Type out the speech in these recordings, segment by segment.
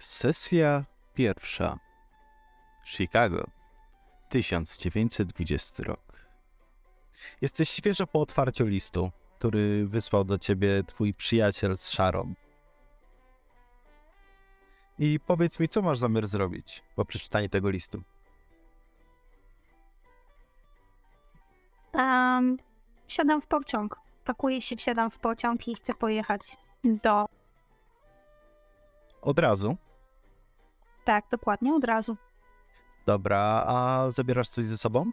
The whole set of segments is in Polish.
Sesja pierwsza. Chicago. 1920 rok. Jesteś świeżo po otwarciu listu, który wysłał do ciebie twój przyjaciel z Sharon. I powiedz mi, co masz zamiar zrobić po przeczytaniu tego listu? Um, siadam w pociąg. Pakuję się, wsiadam w pociąg i chcę pojechać do. Od razu. Tak, dokładnie, od razu. Dobra, a zabierasz coś ze sobą?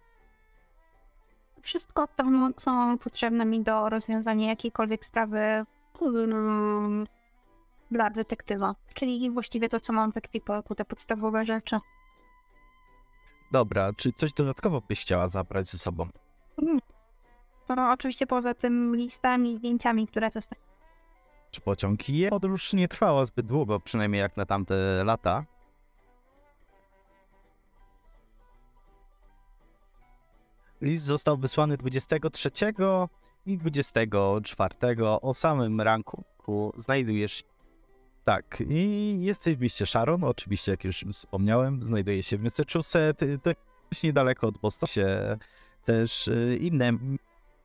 Wszystko to, co potrzebne mi do rozwiązania jakiejkolwiek sprawy mm, dla detektywa. Czyli właściwie to, co mam w ekwipunku, te podstawowe rzeczy. Dobra, czy coś dodatkowo byś chciała zabrać ze sobą? No, oczywiście poza tym listami, zdjęciami, które dostałem. Czy pociąg? Je podróż nie trwała zbyt długo, przynajmniej jak na tamte lata. List został wysłany 23 i 24 o samym ranku. Znajdujesz tak, i jesteś w mieście Sharon, oczywiście, jak już wspomniałem, znajduje się w Massachusetts, jest niedaleko od Bostonu, też y, inne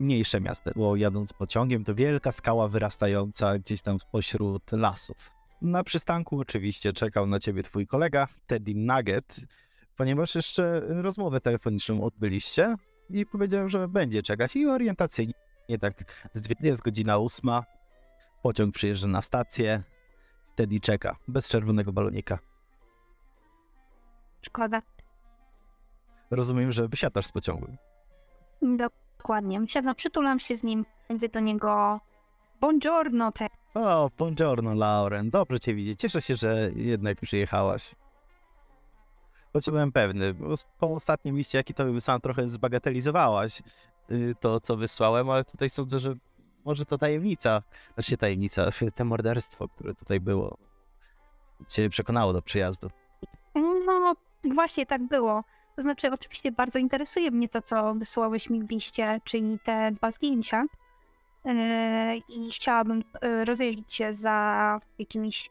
mniejsze miasta, bo jadąc pociągiem to wielka skała wyrastająca gdzieś tam pośród lasów. Na przystanku oczywiście czekał na ciebie twój kolega Teddy Nugget, ponieważ jeszcze rozmowę telefoniczną odbyliście i powiedział, że będzie czekać i orientacyjnie tak z dwie, jest godzina ósma, pociąg przyjeżdża na stację, Teddy czeka, bez czerwonego balonika. Szkoda. Rozumiem, że wysiadasz z pociągu. Dokładnie. Siadam, przytulam się z nim, mówię do niego buongiorno, te. O, buongiorno, Lauren. Dobrze cię widzieć. Cieszę się, że jednak przyjechałaś. Choć byłem pewny, po ostatnim liście, jaki to wysłałem, trochę zbagatelizowałaś y, to, co wysłałem, ale tutaj sądzę, że może to tajemnica, znaczy tajemnica, te morderstwo, które tutaj było, cię przekonało do przyjazdu. No, właśnie tak było. To znaczy, oczywiście bardzo interesuje mnie to, co wysłałeś mi w liście, czyli te dwa zdjęcia. Yy, I chciałabym yy, rozejrzeć się za jakimiś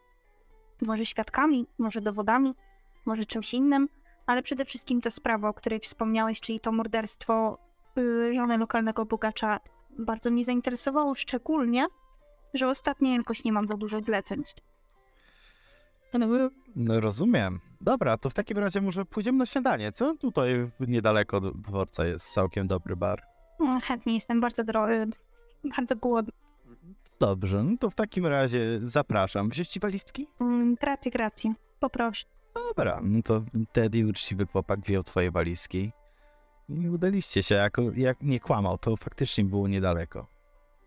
może świadkami, może dowodami, może czymś innym, ale przede wszystkim ta sprawa, o której wspomniałeś, czyli to morderstwo yy, żony lokalnego bogacza, bardzo mnie zainteresowało, szczególnie, że ostatnio jakoś nie mam za dużo zleceń. No rozumiem. Dobra, to w takim razie może pójdziemy na śniadanie, co? Tutaj niedaleko od dworca jest całkiem dobry bar. No, chętnie jestem bardzo drogi, bardzo głodny. Dobrze, no to w takim razie zapraszam. Wziąć ci walizki? Mm, Grazie, grazie. Poproszę. Dobra, no to Teddy, uczciwy chłopak, wziął twoje walizki. I udaliście się, jako, jak nie kłamał, to faktycznie było niedaleko.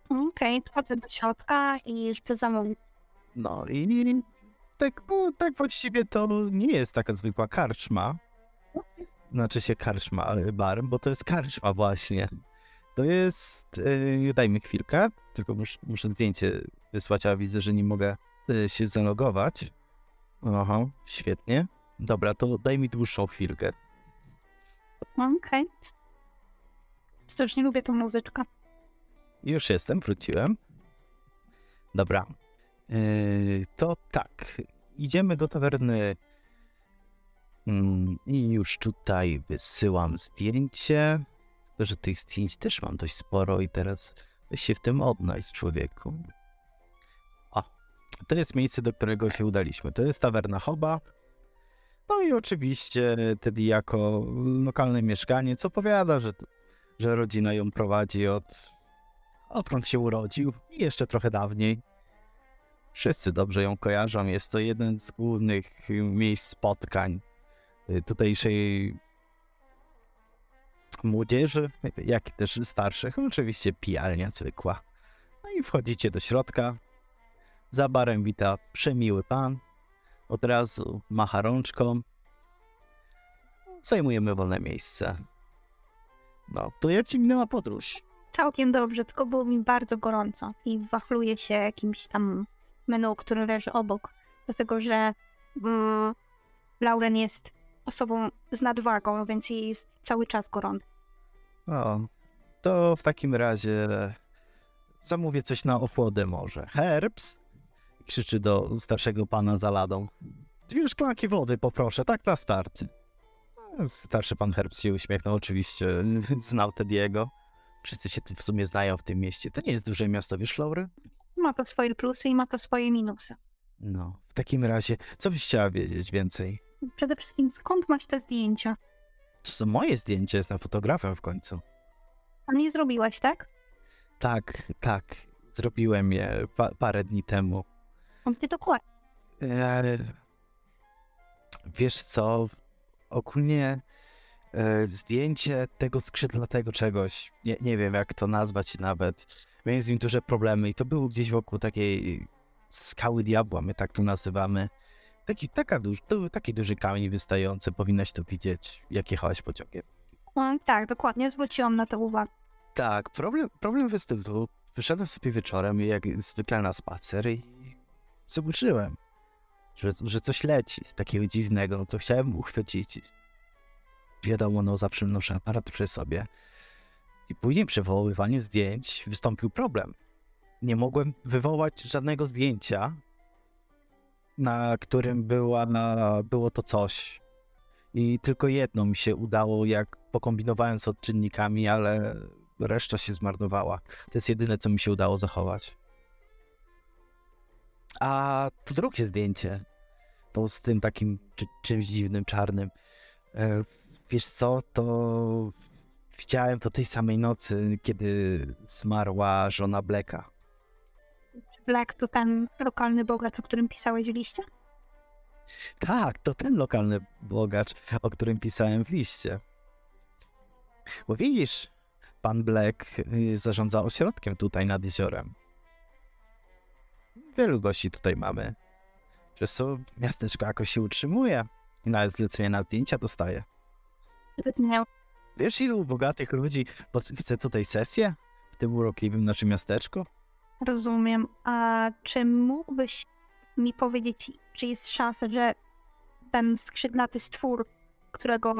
Okej, wchodzę do środka i chcę zamówić. No i tak, no, tak właściwie to nie jest taka zwykła karczma. Znaczy się karczma, ale bar, bo to jest karczma właśnie. To jest, yy, daj mi chwilkę, tylko muszę, muszę zdjęcie wysłać, a widzę, że nie mogę yy, się zalogować. Aha, świetnie. Dobra, to daj mi dłuższą chwilkę. Okej. Strasznie lubię tą muzyczkę. Już jestem, wróciłem. Dobra. Yy, to tak. Idziemy do tawerny. Mm, I już tutaj wysyłam zdjęcie. Tylko, że tych zdjęć też mam dość sporo i teraz się w tym odnaleźć, człowieku. To jest miejsce, do którego się udaliśmy. To jest tawerna Choba. No i oczywiście Teddy jako lokalny mieszkaniec opowiada, że, że rodzina ją prowadzi od odkąd się urodził i jeszcze trochę dawniej. Wszyscy dobrze ją kojarzą. Jest to jeden z głównych miejsc spotkań y, tutejszej młodzieży, jak i też starszych. Oczywiście pijalnia zwykła. No i wchodzicie do środka. Za barem wita przemiły pan. Od razu macha rączką. Zajmujemy wolne miejsce. No, to jak ci minęła podróż? Całkiem dobrze, tylko było mi bardzo gorąco i wachluję się jakimś tam menu, który leży obok, dlatego że mm, Lauren jest osobą z nadwagą, więc jej jest cały czas gorąco. O, to w takim razie zamówię coś na ochłodę może. Herbs? Krzyczy do starszego pana za ladą. Dwie szklanki wody poproszę, tak na start. Starszy pan Herbst się uśmiechnął, oczywiście znał Tediego. Wszyscy się tu w sumie znają w tym mieście. To nie jest duże miasto, wiesz, Laury? Ma to swoje plusy i ma to swoje minusy. No, w takim razie, co byś chciała wiedzieć więcej? Przede wszystkim, skąd masz te zdjęcia? To są moje zdjęcia, jestem fotografem w końcu. A nie zrobiłaś, tak? Tak, tak, zrobiłem je pa parę dni temu. Ty dokładnie. E, wiesz co, ogólnie e, zdjęcie tego skrzydlatego czegoś, nie, nie wiem jak to nazwać nawet, miałem z nim duże problemy i to było gdzieś wokół takiej skały diabła, my tak to nazywamy. Taki, taka duży, to, taki duży kamień wystający, powinnaś to widzieć, jak jechałaś pociągiem. No, tak, dokładnie, zwróciłam na to uwagę. Tak, problem, problem wystąpił. Wyszedłem sobie wieczorem, jak zwykle na spacer i zobaczyłem, że, że coś leci takiego dziwnego, to chciałem uchwycić. Wiadomo, no zawsze noszę aparat przy sobie. I później przy wywoływaniu zdjęć wystąpił problem. Nie mogłem wywołać żadnego zdjęcia, na którym była, na, było to coś. I tylko jedno mi się udało, jak pokombinowałem z odczynnikami, ale reszta się zmarnowała. To jest jedyne, co mi się udało zachować. A to drugie zdjęcie, to z tym takim czy, czymś dziwnym, czarnym. E, wiesz co, to widziałem to tej samej nocy, kiedy zmarła żona Blacka. Black to ten lokalny bogacz, o którym pisałeś w liście? Tak, to ten lokalny bogacz, o którym pisałem w liście. Bo widzisz, pan Black y, zarządza ośrodkiem tutaj nad jeziorem. Wielu gości tutaj mamy. Przez co miasteczko jakoś się utrzymuje i nawet zlecenie na zdjęcia dostaje. Nie. Wiesz, ilu bogatych ludzi chce tutaj sesję w tym urokliwym naszym miasteczku? Rozumiem. A czy mógłbyś mi powiedzieć, czy jest szansa, że ten skrzydlaty stwór, którego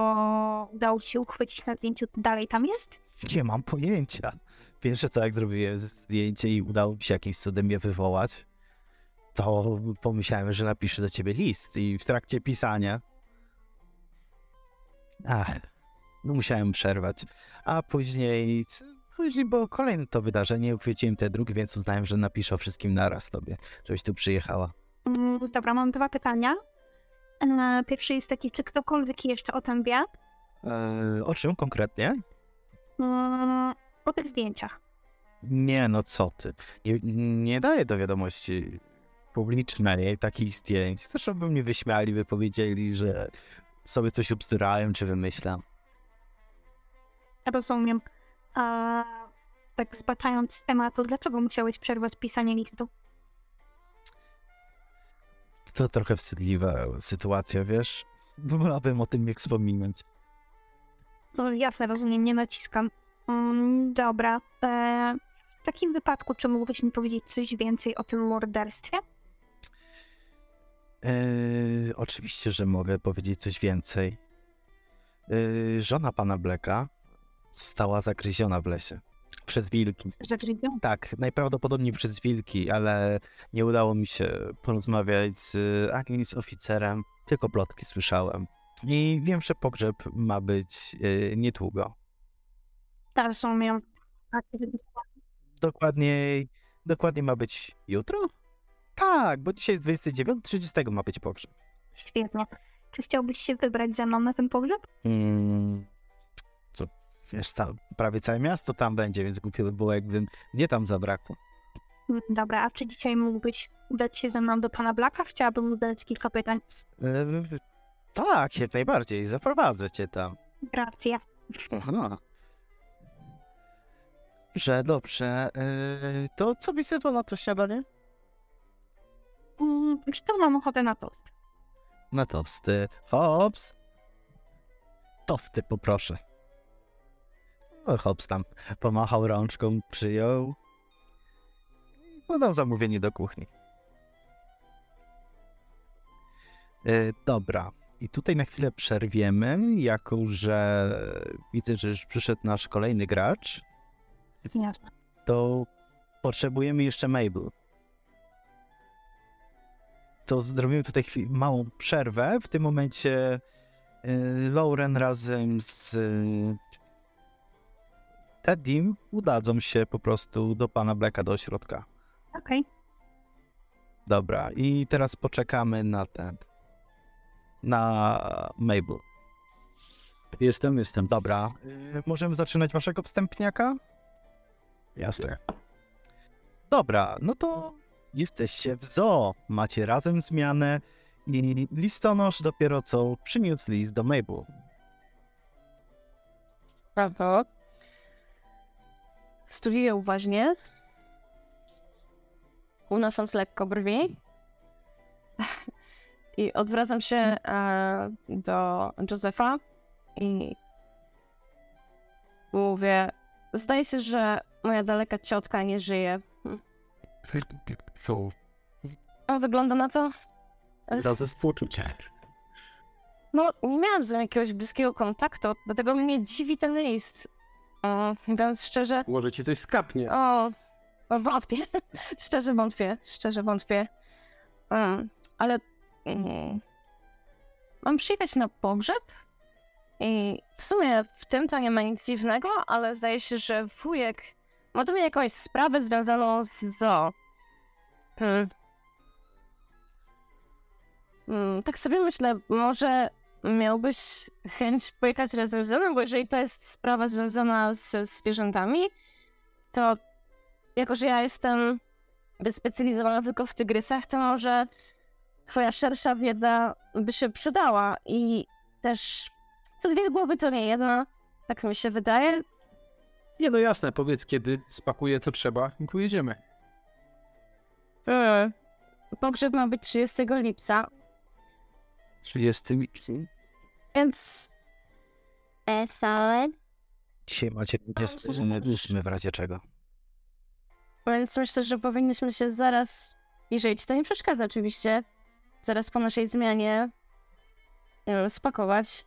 udało ci się uchwycić na zdjęciu, dalej tam jest? Nie mam pojęcia. Pierwsze co, jak zrobiłem zdjęcie i udało mi się jakimś cudem je wywołać, to pomyślałem, że napiszę do ciebie list i w trakcie pisania ach, no musiałem przerwać. A później, później było kolejne to wydarzenie, uchwyciłem te drugi, więc uznałem, że napiszę o wszystkim naraz tobie, żebyś tu przyjechała. Mm, Dobra, mam dwa pytania. E, Pierwsze jest takie, czy ktokolwiek jeszcze o tym wie? Eee, o czym konkretnie? Mm, O tych zdjęciach. Nie, no co ty. Nie, nie daję do wiadomości publicznej takich zdjęć. Zresztą by mnie wyśmiali, by powiedzieli, że sobie coś obstyrałem czy wymyślam. Rozumiem. A tak zbaczając z tematu, dlaczego musiałeś przerwać pisanie listu? To trochę wstydliwa sytuacja, wiesz? Wolałbym o tym nie wspominać. No, jasne, rozumiem, nie naciskam. Mm, dobra. E, w takim wypadku, czy mógłbyś mi powiedzieć coś więcej o tym morderstwie? Eee, oczywiście, że mogę powiedzieć coś więcej. Eee, żona pana Bleka została zagryziona w lesie. Przez wilki. Zagryzią? Tak, najprawdopodobniej przez wilki, ale nie udało mi się porozmawiać z, ani z oficerem, tylko plotki słyszałem. I wiem, że pogrzeb ma być y, niedługo. Tak, rozumiem. Dokładniej, dokładnie ma być jutro? Tak, bo dzisiaj jest 29, 30 ma być pogrzeb. Świetnie. Czy chciałbyś się wybrać ze mną na ten pogrzeb? Mm, co, wiesz, ca- prawie całe miasto tam będzie, więc głupio by było, jakbym mnie tam zabrakło. Mm, Dobra, a czy dzisiaj mógłbyś udać się ze mną do pana Blaka? Chciałabym mu zadać kilka pytań. E, tak, jak najbardziej, zaprowadzę cię tam. Racja. Aha. Dobrze, dobrze. Yy, to co byś zjadła na to śniadanie? Mm, Wiesz co, mam ochotę na tost. Na tosty. Hops. Tosty poproszę. No, Hops tam pomachał rączką, przyjął. i Podał zamówienie do kuchni. Yy, dobra. I tutaj na chwilę przerwiemy, jako że widzę, że już przyszedł nasz kolejny gracz. Jasne. to potrzebujemy jeszcze Mabel. To zrobimy tutaj chwi- małą przerwę. W tym momencie y, Lauren razem z y, Teddym udadzą się po prostu do pana Blacka do ośrodka. Okej. Dobra, i teraz poczekamy na ten. Na Mabel. Jestem, jestem. Dobra, y, możemy zaczynać waszego wstępniaka? Jasne. Dobra, no to jesteście w zoo, macie razem zmianę i listonosz dopiero co przyniósł list do Mabel. Prawda. Studiuję uważnie, unosząc lekko brwi. I odwracam się e, do Josefa i mówię, zdaje się, że moja daleka ciotka nie żyje. On wygląda na to? Razy współczucie. No, nie miałam z nią jakiegoś bliskiego kontaktu, dlatego mnie dziwi ten list. O, mówiąc szczerze, Może ci coś skapnie. O, o, wątpię. szczerze wątpię, szczerze wątpię. Um, ale mm, mam przyjechać na pogrzeb i w sumie w tym to nie ma nic dziwnego, ale zdaje się, że wujek mnie jakąś sprawę związaną z zoo. Hmm. Mm, tak sobie myślę, może miałbyś chęć pojechać razem ze mną, bo jeżeli to jest sprawa związana ze zwierzętami, to jako, że ja jestem wyspecjalizowana tylko w tygrysach, to może twoja szersza wiedza by się przydała i też co dwie głowy to nie jedna, tak mi się wydaje. Nie no jasne, powiedz kiedy spakuję co trzeba i pojedziemy. Mm. Pogrzeb ma być 30 lipca, 30 lipca. więc... E, wcale. Dzisiaj macie 28 w razie czego. Więc myślę, że powinniśmy się zaraz, jeżeli ci to nie przeszkadza oczywiście, zaraz po naszej zmianie e, spakować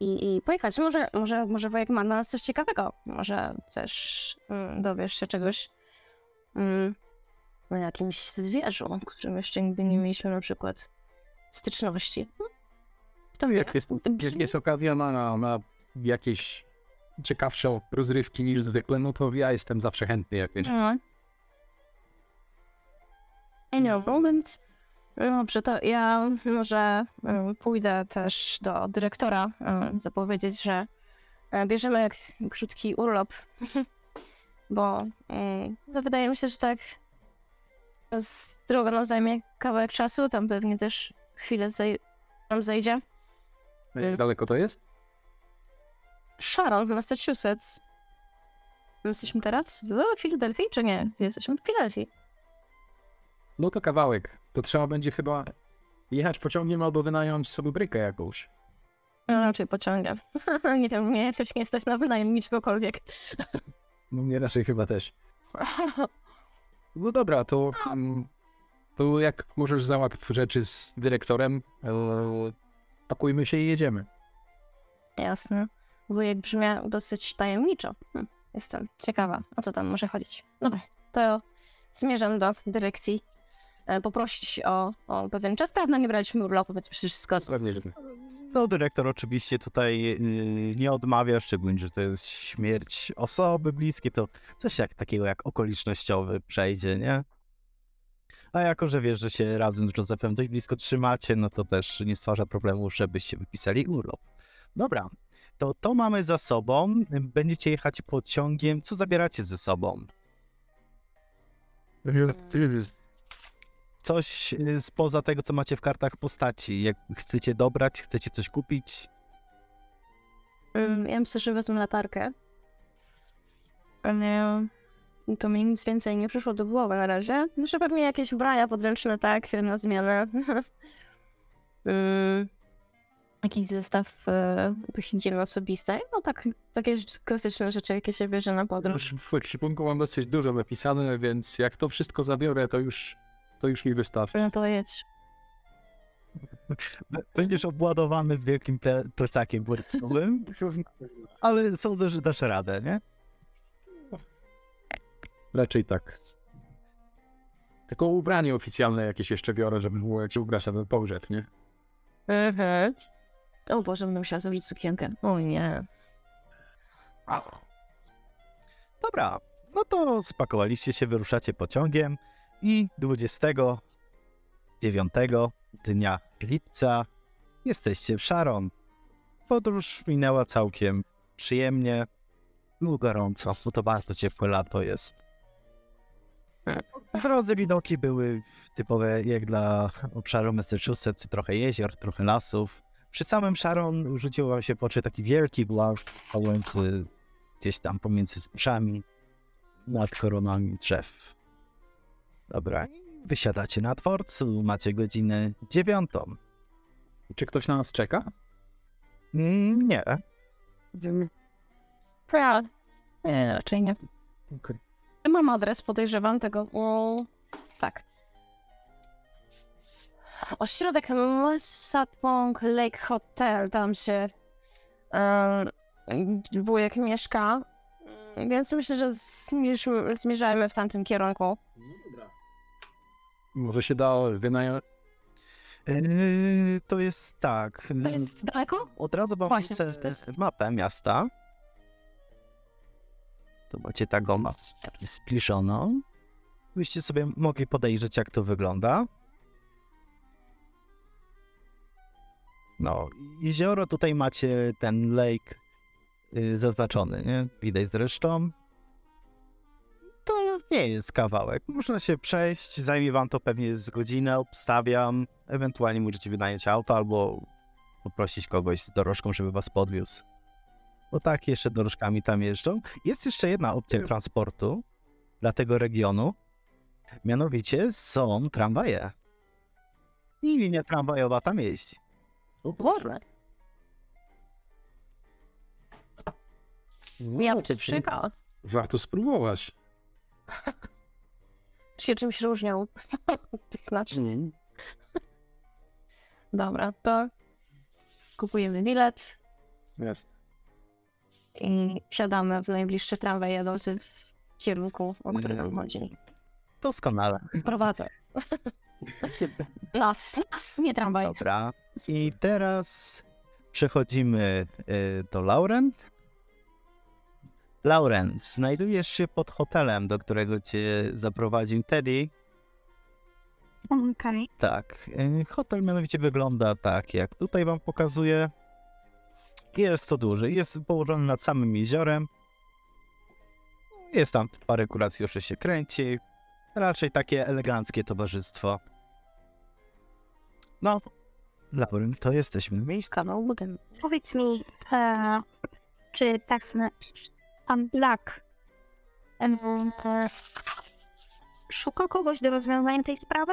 i, i pojechać. Może, może, może wujek ma na nas coś ciekawego. Może też mm, dowiesz się czegoś mm, o jakimś zwierzu, którym jeszcze nigdy nie mieliśmy na przykład styczności. Kto wie? Jak jest, jak jest okazja na, na, na jakieś ciekawsze rozrywki niż zwykle, no to ja jestem zawsze chętny jak wiesz. No. I no, więc dobrze, to ja może e, pójdę też do dyrektora e, zapowiedzieć, że e, bierzemy krótki urlop, bo e, no, wydaje mi się, że tak z droga nam zajmie kawałek czasu, tam pewnie też chwilę zaj- nam zejdzie. Jak daleko to jest? Sharon w Massachusetts. My jesteśmy teraz w Filadelfii, czy nie? Jesteśmy w Filadelfii. No to kawałek. To trzeba będzie chyba jechać pociągiem albo wynająć sobie brykę jakąś. No, raczej pociągiem. nie wiem, mnie jakoś nie stać na wynajem niczegokolwiek. No mnie raczej chyba też. No dobra, to, mm, to jak możesz załatwić rzeczy z dyrektorem, e, pakujmy się i jedziemy. Jasne. Wujek brzmiał dosyć tajemniczo. Hm, Jestem ciekawa, o co tam może chodzić. Dobra, to zmierzam do dyrekcji. E, Poprosić o, o pewien czas. Dawno nie braliśmy urlopu, więc przecież wszystko Pewnie, że No, dyrektor oczywiście tutaj yy, nie odmawia, szczególnie, że to jest śmierć osoby bliskie, to coś jak takiego jak okolicznościowy przejdzie, nie? A jako, że wiesz, że się razem z Józefem dość blisko trzymacie, no to też nie stwarza problemu, żebyście wypisali urlop. Dobra, to to mamy za sobą. Będziecie jechać pociągiem. Co zabieracie ze sobą? Coś y, spoza tego, co macie w kartach postaci. Jak chcecie dobrać, chcecie coś kupić? Ja myślę, że wezmę latarkę. Nie, to mi nic więcej nie przyszło do głowy na razie. Jeszcze pewnie jakieś ubrania podręczne, tak, na zmianę. Mm, Jakiś zestaw e, do higieny osobistej. No tak, takie klasyczne rzeczy, jakie się bierze na podróż. W ekwipunku mam dosyć dużo napisane, więc jak to wszystko zabiorę, to już, to już mi wystarczy. Powiedzieć. B- Będziesz obładowany z wielkim ple plecakiem wojskowym, ale sądzę, że dasz radę, nie? Raczej tak. Tylko ubranie oficjalne jakieś jeszcze biorę, żeby było jak się ubrać na ten pogrzeb, nie? Mhm. O Boże, będę musiała zrobić sukienkę. O nie. Dobra, no to spakowaliście się, wyruszacie pociągiem i 29 dnia lipca jesteście w Sharon. Podróż minęła całkiem przyjemnie. Było gorąco, bo to bardzo ciepłe lato jest. W drodze widoki były typowe jak dla obszaru Massachusetts, trochę jezior, trochę lasów. Przy samym Sharon rzucił wam się w oczy taki wielki blag płynący gdzieś tam pomiędzy wzgórzami nad koronami drzew. Dobra, wysiadacie na dworcu, macie godzinę dziewiątą. Czy ktoś na nas czeka? Mm, Nie, Ja, nie, raczej nie. Okej. Mam adres, podejrzewam tego. O, tak. Ośrodek Massapequa Lake Hotel, tam się e, wujek mieszka, więc myślę, że zmierz, zmierzajmy w tamtym kierunku. Może się da wynająć... Yy, to jest tak. To jest daleko? Od razu wam Właśnie, wrzucę to jest- mapę miasta. To macie taką mapę zbliżoną. Byście sobie mogli podejrzeć, jak to wygląda. No, jezioro tutaj macie ten lake y, zaznaczony, nie? Widać zresztą. To nie jest kawałek. Można się przejść, zajmie wam to pewnie z godzinę, obstawiam. Ewentualnie możecie wynająć auto albo poprosić kogoś z dorożką, żeby was podwiózł. Bo tak, jeszcze dorożkami tam jeżdżą. Jest jeszcze jedna opcja transportu dla tego regionu. Mianowicie są tramwaje. I linia tramwajowa tam jeździ. O, Boże. Przyjechała. Warto spróbować. Czy się czymś różnią? Tych znaczy. Dobra, to kupujemy bilet Jest. i wsiadamy w najbliższy tramwaj jadący w kierunku, o który nam chodzi. Doskonale. Prowadzę. Las, las, nie tramwaj. Dobra. I teraz przechodzimy y, do Lauren. Lauren, znajdujesz się pod hotelem, do którego cię zaprowadził Teddy. Okej. Tak, y, hotel mianowicie wygląda tak, jak tutaj wam pokazuję. Jest to duży, jest położony nad samym jeziorem. Jest tam parę kuracjuszy się kręci. Raczej takie eleganckie towarzystwo. No, Lauren, to jesteśmy na miejscu. Powiedz mi, e, czy tak na- pan Black e, szuka kogoś do rozwiązania tej sprawy?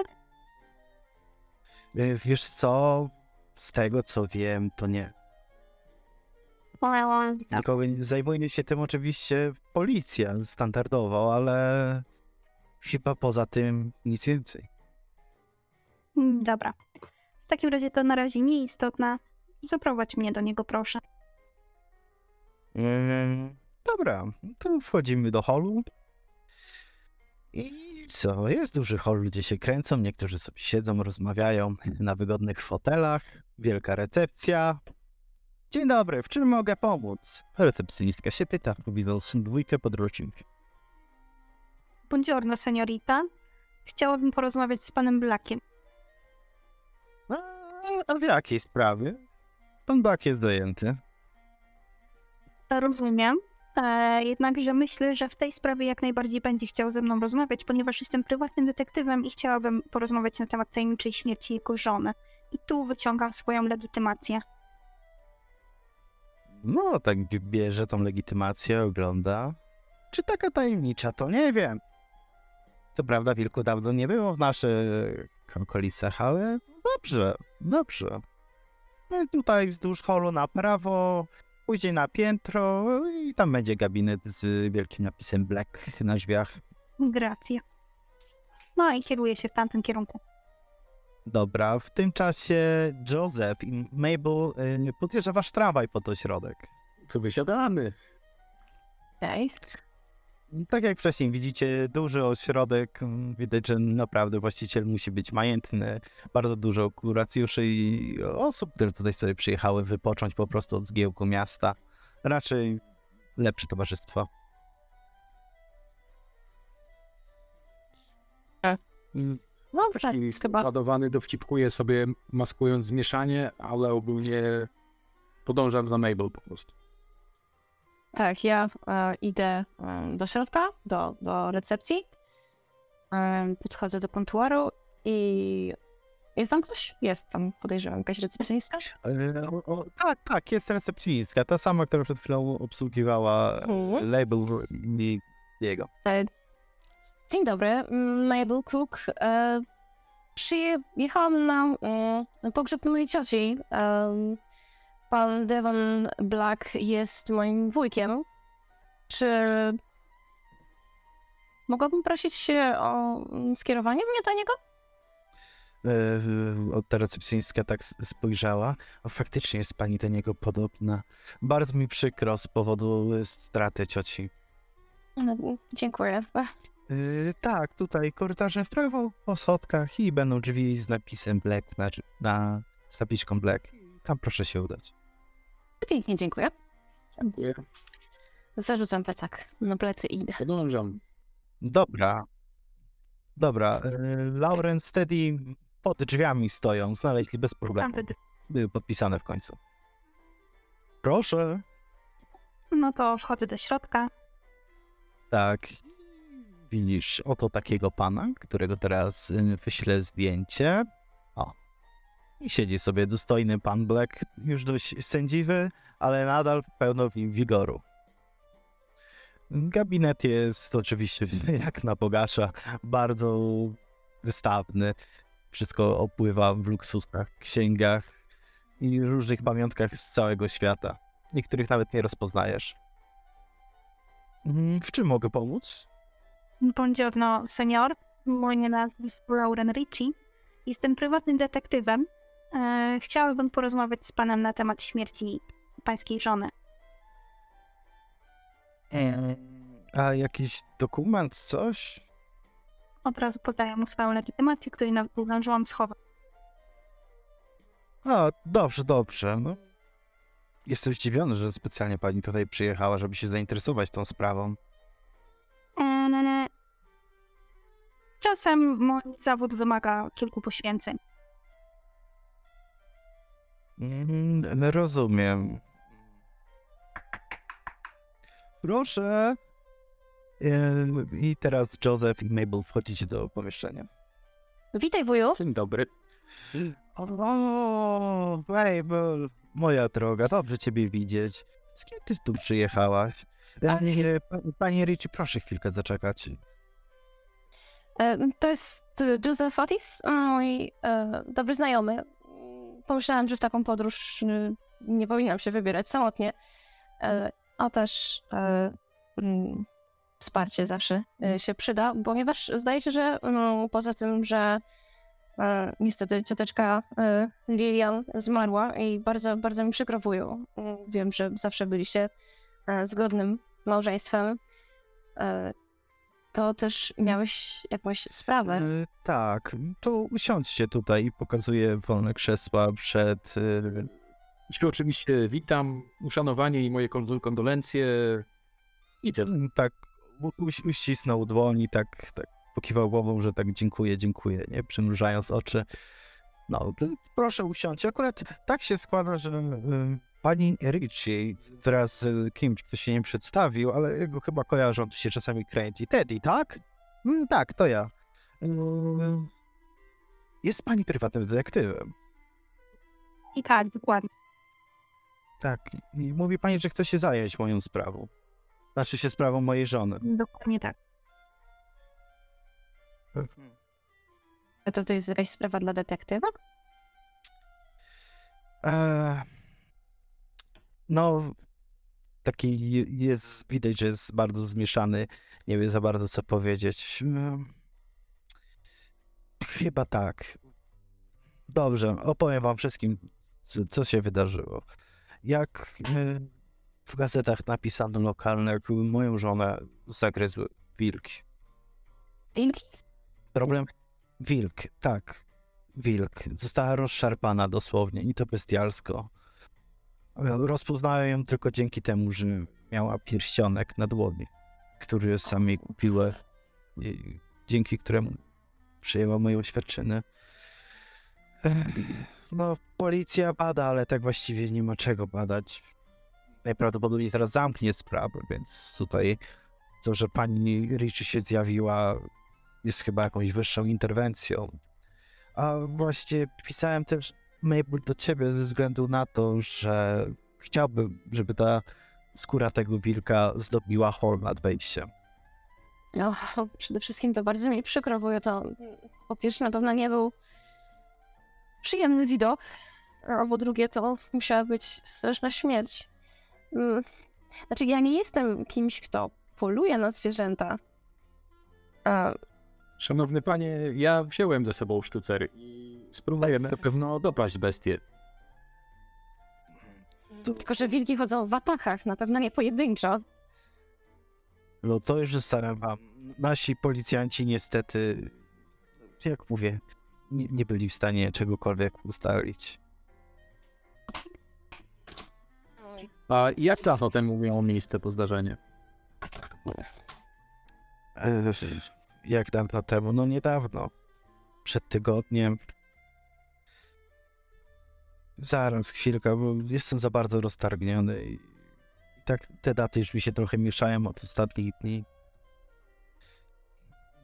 Y, Wiesz co, z tego co wiem, to nie. E, Nikogo zajmuje się tym oczywiście policja standardowo, ale chyba poza tym nic więcej. Dobra. W takim razie to na razie nieistotne. Zaprowadź mnie do niego, proszę. Mm, dobra, to wchodzimy do holu. I co? Jest duży hol, ludzie się kręcą, niektórzy sobie siedzą, rozmawiają na wygodnych fotelach. Wielka recepcja. Dzień dobry, w czym mogę pomóc? Recepcjonistka się pyta, widząc dwójkę podróżnych. Buongiorno, seniorita. Chciałabym porozmawiać z panem Blackiem. A, a w jakiej sprawie? Pan Bak jest zajęty. Rozumiem. E, jednakże myślę, że w tej sprawie jak najbardziej będzie chciał ze mną rozmawiać, ponieważ jestem prywatnym detektywem i chciałabym porozmawiać na temat tajemniczej śmierci jego żony. I tu wyciągam swoją legitymację. No, tak bierze tą legitymację, ogląda. Czy taka tajemnicza, to nie wiem. Co prawda, wilku dawno nie było w naszych okolicach, ale dobrze, dobrze. No tutaj wzdłuż holu na prawo, później na piętro i tam będzie gabinet z wielkim napisem Black na drzwiach. Gracja. No i kieruję się w tamtym kierunku. Dobra, w tym czasie Joseph i Mabel y, podjeżdża wasz tramwaj pod ośrodek. To wysiadamy. Okej. Tak jak wcześniej widzicie, duży ośrodek, mm, widać, że naprawdę właściciel musi być majętny, bardzo dużo kuracjuszy i osób, które tutaj sobie przyjechały wypocząć po prostu od zgiełku miasta. Raczej lepsze towarzystwo. Mm, Dobrze, Taki chyba. ładowany dowcipkuję sobie, maskując zmieszanie, ale ogólnie podążam za Mabel po prostu. Tak, ja e, idę e, do środka, do, do recepcji. E, podchodzę do kontuaru i jest tam ktoś? Jest tam, podejrzewam, jakaś recepcjonistka. E, o, o, tak, tak, jest recepcjonistka, ta sama, która przed chwilą obsługiwała Mhm. label i jego. E, Dzień dobry, Mabel Cook. E, Przyjechałam na e, pogrzeb mojej cioci. Pan Devon Black jest moim wujkiem. Czy mogłabym prosić się o skierowanie mnie do niego? E, Ta recepcjonistka tak spojrzała. Faktycznie jest pani do niego podobna. Bardzo mi przykro z powodu e, straty cioci. No, Dziękuję. E, tak, tutaj korytarzem w prawo po schodkach i będą drzwi z napisem Black na, na z tabliczką Black. Tam proszę się udać. Pięknie, dziękuję. Dziękuję. Zarzucam plecak na plecy i idę. Podążam. Dobra. Dobra. e, Lauren Steady pod drzwiami stoją. Znaleźli bez problemu. Były podpisane w końcu. Proszę. No to wchodzę do środka. Tak. Widzisz, oto takiego pana, którego teraz y, wyślę zdjęcie. I siedzi sobie dostojny pan Black, już dość sędziwy, ale nadal pełno w nim wigoru. Gabinet jest oczywiście jak na bogacza, bardzo wystawny. Wszystko opływa w luksusach, księgach i różnych pamiątkach z całego świata. Niektórych nawet nie rozpoznajesz. W czym mogę pomóc? Buongiorno, senior. Moje nazwisko Lauren Ricci. Jestem prywatnym detektywem. E, chciałabym porozmawiać z panem na temat śmierci pańskiej żony. A jakiś dokument, coś? Od razu podaję mu swoją legitymację, której nawet zdążyłam schować. A, dobrze, dobrze. No. Jestem zdziwiony, że specjalnie pani tutaj przyjechała, żeby się zainteresować tą sprawą. Eee, Czasem mój zawód wymaga kilku poświęceń. Mm, rozumiem. Proszę. I teraz Joseph i Mabel wchodzicie do pomieszczenia. Witaj, wuju. Dzień dobry. O, Mabel, moja droga, dobrze ciebie widzieć. Z kim ty tu przyjechałaś? Pani, pani Ricci, proszę chwilkę zaczekać. To jest Joseph Otis, mój e, dobry znajomy. Pomyślałam, że w taką podróż e, nie powinnam się wybierać samotnie, e, a też e, mm, wsparcie zawsze e, się przyda, ponieważ zdaje się, że no, poza tym, że niestety cioteczka Lilian zmarła i bardzo, bardzo mi przykro wuju. Wiem, że zawsze byliście zgodnym małżeństwem. E, to też miałeś jakąś sprawę. E, tak, to usiądźcie tutaj i pokazuję wolne krzesła przed... e, Jeśli oczywiście witam, uszanowanie i moje kondol- kondolencje. I tyle. tak u- uś, uścisnął dłoni, tak, tak pokiwał głową, że tak dziękuję, dziękuję, nie? Przymrużając oczy. No, proszę usiąść. Akurat tak się składa, że y, pani Ricci wraz z kimś, kto się nie przedstawił, ale jego chyba kojarzą, tu się czasami kręci. Teddy, tak? Mm, tak, to ja. Y, jest pani prywatnym detektywem. I tak, dokładnie. Tak, i mówi pani, że chce się zająć moją sprawą. Znaczy się sprawą mojej żony. Dokładnie tak. To to jest jakaś sprawa dla detektywa? Eee, no, taki je- jest, widać, że jest bardzo zmieszany, nie wie za bardzo co powiedzieć. Ehm, chyba tak. Dobrze, opowiem wam wszystkim, co, co się wydarzyło. Jak e, w gazetach napisano lokalne, moją żonę zagryzły wilki. Wilki? Problem? Wilk, tak. Wilk. Została rozszarpana dosłownie i to bestialsko. Rozpoznałem ją tylko dzięki temu, że miała pierścionek na dłoni, który sam jej kupiłem, dzięki któremu przyjęła moje oświadczyny. Ech, No, policja bada, ale tak właściwie nie ma czego badać. Najprawdopodobniej teraz zamknie sprawę, więc tutaj to, że pani Richie się zjawiła, jest chyba jakąś wyższą interwencją. A właśnie pisałem też mail do ciebie ze względu na to, że chciałbym, żeby ta skóra tego wilka zdobiła hol nad wejściem. No, przede wszystkim to bardzo mi przykro, bo to po pierwsze na pewno nie był przyjemny widok, a po drugie to musiała być straszna śmierć. Mm, Znaczy, ja nie jestem kimś, kto poluje na zwierzęta. A Szanowny panie, ja wziąłem ze sobą sztucer i spróbujemy na pewno dopaść bestię. Tylko, że wilki chodzą w atakach, na pewno nie pojedynczo. No to już zostawiam wam. Nasi policjanci niestety, jak mówię, nie, nie byli w stanie czegokolwiek ustalić. A jak dawno temu miało miejsce to zdarzenie? Jak dawno temu? No niedawno. Przed tygodniem. Zaraz, chwilkę, bo jestem za bardzo roztargniony i tak te daty już mi się trochę mieszają od ostatnich dni.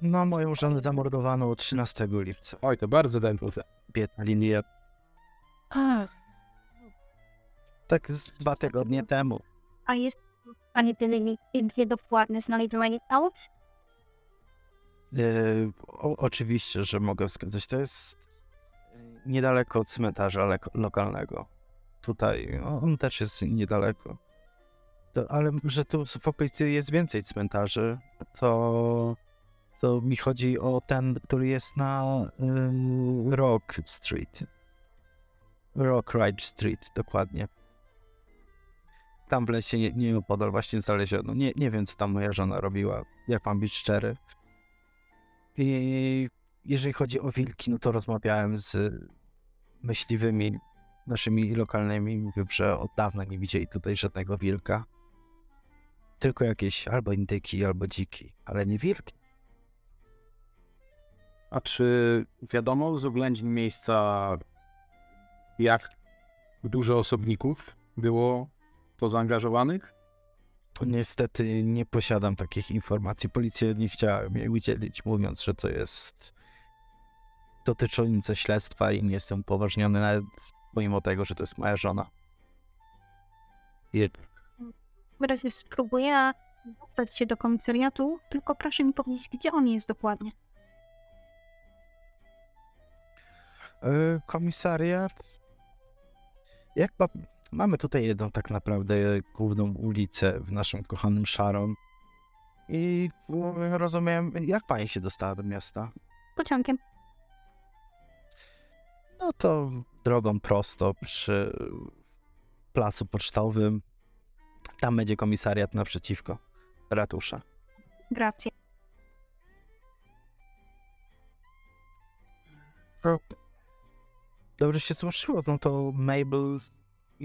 No, moją żonę zamordowano 13 lipca. Oj, to bardzo dętło. Biedna linia. A, Tak z dwa tygodnie temu. A jest Pani tyle nie dokładnie znalezione ciało? E, o, oczywiście, że mogę wskazać. To jest e, niedaleko od cmentarza leko- lokalnego. Tutaj, o, on też jest niedaleko. To, ale że tu w okolicy jest więcej cmentarzy, to, to mi chodzi o ten, który jest na y, Rock Street. Rock Ridge Street, dokładnie. Tam w lesie nie, nieopodal właśnie znaleziono. Nie, nie wiem, co tam moja żona robiła, jak mam być szczery. I jeżeli chodzi o wilki, no to rozmawiałem z myśliwymi naszymi lokalnymi. Mówią, że od dawna nie widzieli tutaj żadnego wilka. Tylko jakieś albo indyki, albo dziki, ale nie wilki. A czy wiadomo z oględzin miejsca, jak dużo osobników było to zaangażowanych? Niestety nie posiadam takich informacji. Policja nie chciała mi udzielić, mówiąc, że to jest dotyczące śledztwa i nie jestem upoważniony nawet pomimo tego, że to jest moja żona. I w razie spróbuję dostać się do komisariatu, tylko proszę mi powiedzieć, gdzie on jest dokładnie. E, komisariat. Jak. Mamy tutaj jedną tak naprawdę główną ulicę w naszym kochanym Sharon. I e, rozumiem, jak pani się dostała do miasta? Pociągiem. No to drogą prosto przy placu pocztowym. Tam będzie komisariat naprzeciwko ratusza. Gracja. Dobrze się złożyło, no to Mabel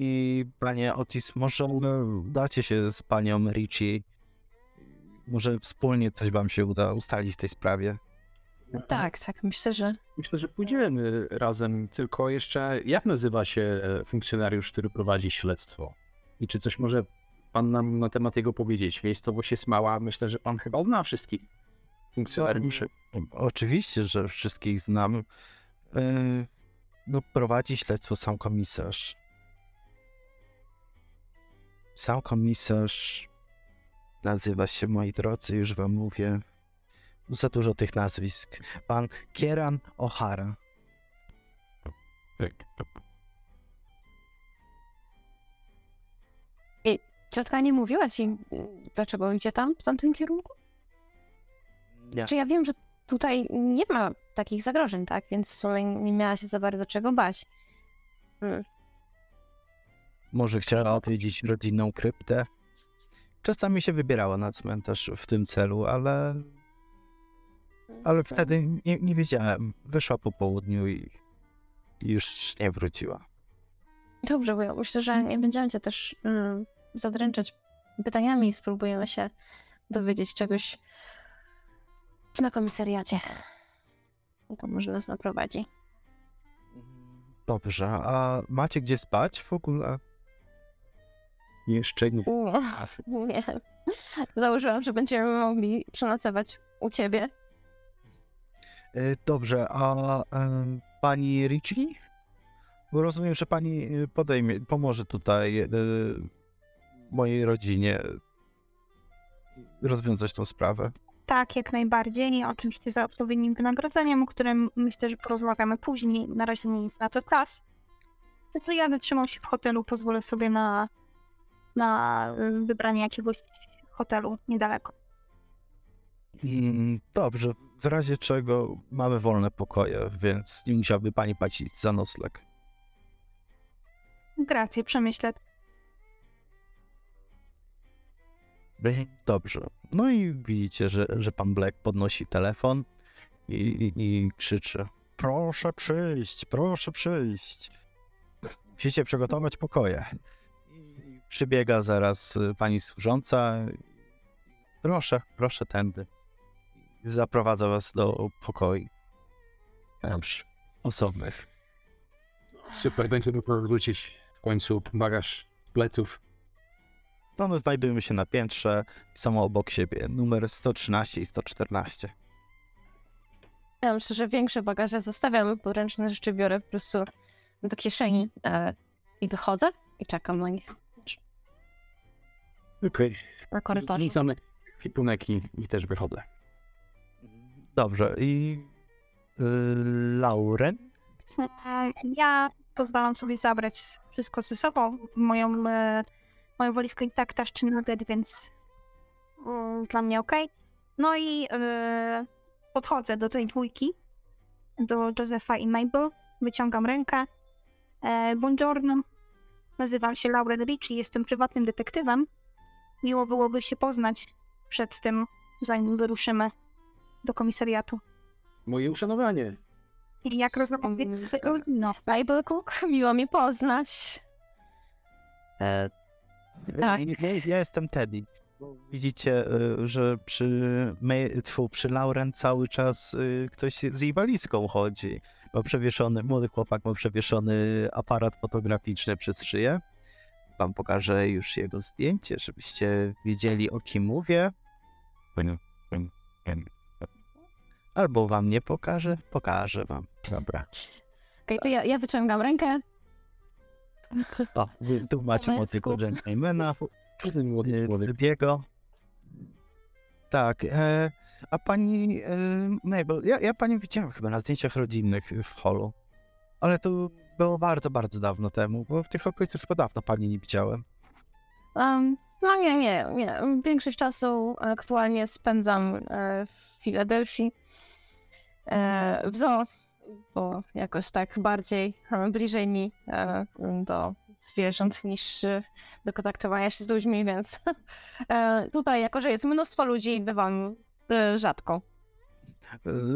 i panie Otis, może dacie się z panią Richie. Może wspólnie coś wam się uda ustalić w tej sprawie. tak, tak, myślę, że Myślę, że pójdziemy razem, tylko jeszcze jak nazywa się e, funkcjonariusz, który prowadzi śledztwo? I czy coś może pan nam na temat jego powiedzieć? Miejscowość jest mała, myślę, że pan chyba zna wszystkich funkcjonariuszy. Oczywiście, że wszystkich znam. E, No, prowadzi śledztwo sam komisarz. Sam komisarz nazywa się, moi drodzy, już wam mówię. Za dużo tych nazwisk. Pan Kieran O'Hara. ciotka nie mówiła ci, dlaczego idzie tam, w tamtym kierunku? Nie. Czy ja wiem, że tutaj nie ma takich zagrożeń, tak? Więc w sumie nie miała się za bardzo czego bać. Hmm. Może chciała odwiedzić rodzinną kryptę. Czasami się wybierała na cmentarz w tym celu, ale, ale wtedy nie, nie wiedziałem. Wyszła po południu i, i już nie wróciła. Dobrze, bo ja myślę, że nie będziemy cię też mm, zadręczać pytaniami i spróbujemy się dowiedzieć czegoś na komisariacie. To może nas naprowadzi. Dobrze, a macie gdzie spać w ogóle? Jeszcze nie. Nie, nie. Założyłam, że będziemy mogli przenocować u ciebie. Y, Dobrze, a pani Richie? Bo rozumiem, że pani y, podejmie, pomoże tutaj y, mojej rodzinie rozwiązać tą sprawę. Tak, jak najbardziej. Oczywiście za odpowiednim wynagrodzeniem, o którym myślę, że porozmawiamy później. Na razie nie jest na to czas. Także ja zatrzymam się w hotelu, pozwolę sobie na, na wybranie jakiegoś hotelu niedaleko. Mm, Dobrze, w razie czego mamy wolne pokoje, więc nie musiałaby pani płacić za nocleg. Grację, przemyślę. Dobrze. No i widzicie, że, że pan Black podnosi telefon i, i, i krzyczy: Proszę przyjść, proszę przyjść. Musicie przygotować pokoje. Przybiega zaraz y, pani służąca. Proszę, proszę tędy. Zaprowadza was do pokoi. Dobrze. Osobnych. Super, będzie mógł wrócić w końcu bagaż z pleców. One znajdują się na piętrze, są obok siebie. Numer 113 i 114. Ja myślę, że większe bagaże zostawiam, bo ręczne rzeczy biorę po prostu do kieszeni e, i wychodzę i czekam na nich Okej. na korytarzu. Zrzucamy kwipunek i, i też wychodzę. Dobrze, i y, Lauren? Ja pozwalam sobie zabrać wszystko ze sobą. Moją, e, moją walizkę i tak taszczy nugget, więc mm, dla mnie ok. No i e, podchodzę do tej dwójki, do Josefa i Mabel. Wyciągam rękę. E, buongiorno. Nazywam się Lauren Ricci, jestem prywatnym detektywem. Miło byłoby się poznać przed tym, zanim wyruszymy do komisariatu. Moje uszanowanie. I jak rozmawiam, Mm. no. Bible Cook, miło mi poznać. E, Tak. Ja, ja jestem Teddy. Widzicie, y, że przy, May, tfu, przy Lauren cały czas y, ktoś z jej walizką chodzi. Ma przewieszony, młody chłopak ma przewieszony aparat fotograficzny przez szyję. Wam pokażę już jego zdjęcie, żebyście wiedzieli o kim mówię. Albo wam nie pokażę, pokażę wam. Dobra. Okej, to ja, ja wyciągam rękę. O, tu macie młodego gentlemana. Człowiek. Diego. Tak, e, a pani e, Mabel, ja, ja panią widziałem chyba na zdjęciach rodzinnych w holu, ale to było bardzo, bardzo dawno temu, bo w tych okolicach chyba dawno pani nie widziałem. Um, no nie, nie, nie. Większość czasu aktualnie spędzam e, w Filadelfii. E, w zoo, bo jakoś tak bardziej e, bliżej mi do zwierząt niż do kontaktowania się z ludźmi, więc tutaj, jako że jest mnóstwo ludzi, bywam rzadko.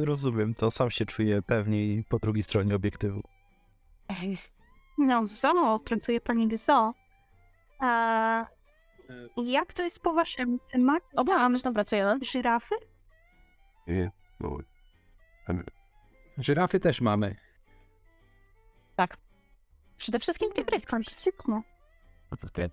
Rozumiem to, sam się czuję pewniej po drugiej stronie obiektywu. No, zoo, pracuje pani w zoo. A E, jak to jest po waszym temacie? Obawiam, że tam pracujemy. Żyrafy? Żyrafy też mamy. Przede wszystkim tygryską. Fantastycznie.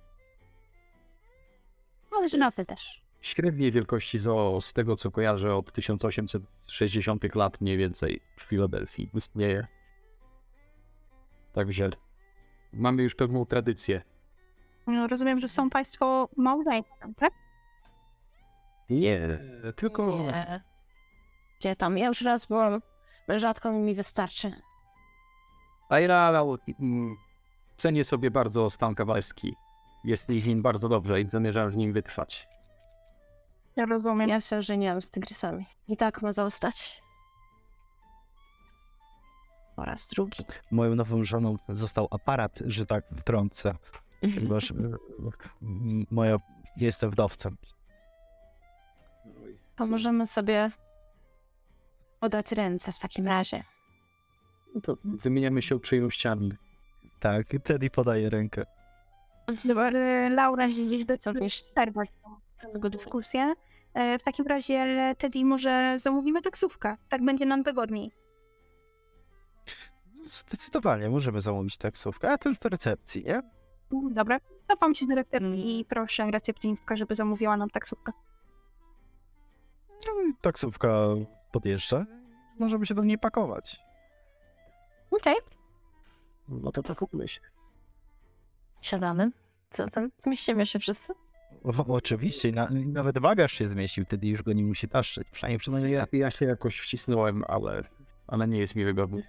Ale żyrafy też. Średniej wielkości zoo, z tego co kojarzę, od 1860 lat mniej więcej w Filadelfii istnieje. Także mamy już pewną tradycję. No, rozumiem, że są państwo małżeństwem, tak? Nie, tylko Nie. Gdzie tam? Ja już raz byłam. Rzadko mi wystarczy. A ja cenię sobie bardzo stan kawalerski. Jest ich nim bardzo dobrze i zamierzam w nim wytrwać. Ja rozumiem. Ja się żeniłam z tygrysami. I tak ma zostać. Po raz drugi. Moją nową żoną został aparat, że tak wtrącę. ponieważ e, m- moja, jestem wdowcem. To możemy sobie podać ręce w takim razie. No to wymieniamy się uprzejmościami. Tak, Teddy podaje rękę. Dobra, e, Laura gdzieś do Co wiesz? przerwać tą dyskusję. E, W takim razie, Teddy, może zamówimy taksówkę. Tak będzie nam wygodniej. Zdecydowanie możemy zamówić taksówkę, a też w recepcji, nie? Mm, Dobra, cofam się do recepcji Mm. i proszę recepcjonistka, żeby zamówiła nam taksówkę. No i taksówka podjeżdża. Możemy się do niej pakować. Okej. No to pakujmy się. Siadamy. Co tam? Zmieścimy się wszyscy? O, oczywiście, na, nawet bagaż się zmieścił, wtedy już go nie musi taszczyć. Przynajmniej przez No ja, ja się jakoś wcisnąłem, ale, ale nie jest mi wygodnie.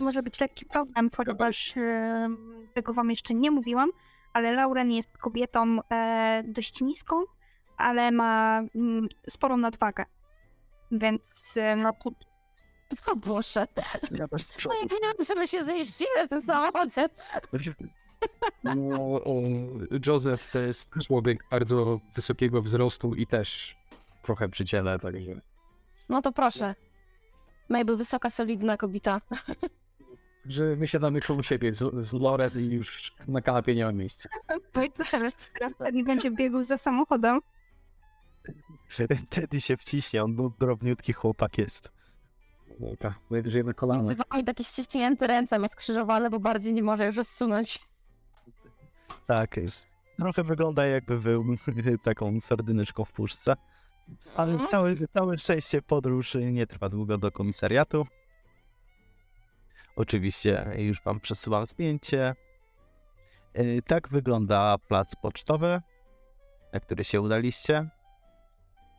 Może być lekki problem, ponieważ e, tego wam jeszcze nie mówiłam, ale Lauren jest kobietą e, dość niską, ale ma mm, sporą nadwagę. Więc e, no, O Boże. Ja też z przodu. Moje pieniądze my się zmieścimy w tym samochodzie. No, o, Joseph to jest człowiek bardzo wysokiego wzrostu i też trochę przy ciele, także... No to proszę. Mabel, wysoka, solidna kobieta. Że my siadamy koło siebie z, z Loren i już na kanapie nie ma miejsca. no i teraz, teraz Teddy będzie biegł za samochodem. Teddy się wciśnie, on był drobniutki chłopak jest. Tak, najwyżej na kolana. I takie ściśnięte ręce ma skrzyżowane, bo bardziej nie może już rozsunąć. Tak. Trochę wygląda jakby był taką sardyneczką w puszce. Ale Mhm. całe, całe szczęście podróż nie trwa długo do komisariatu. Oczywiście już wam przesyłam zdjęcie. Yy, Tak wygląda plac pocztowy, na który się udaliście.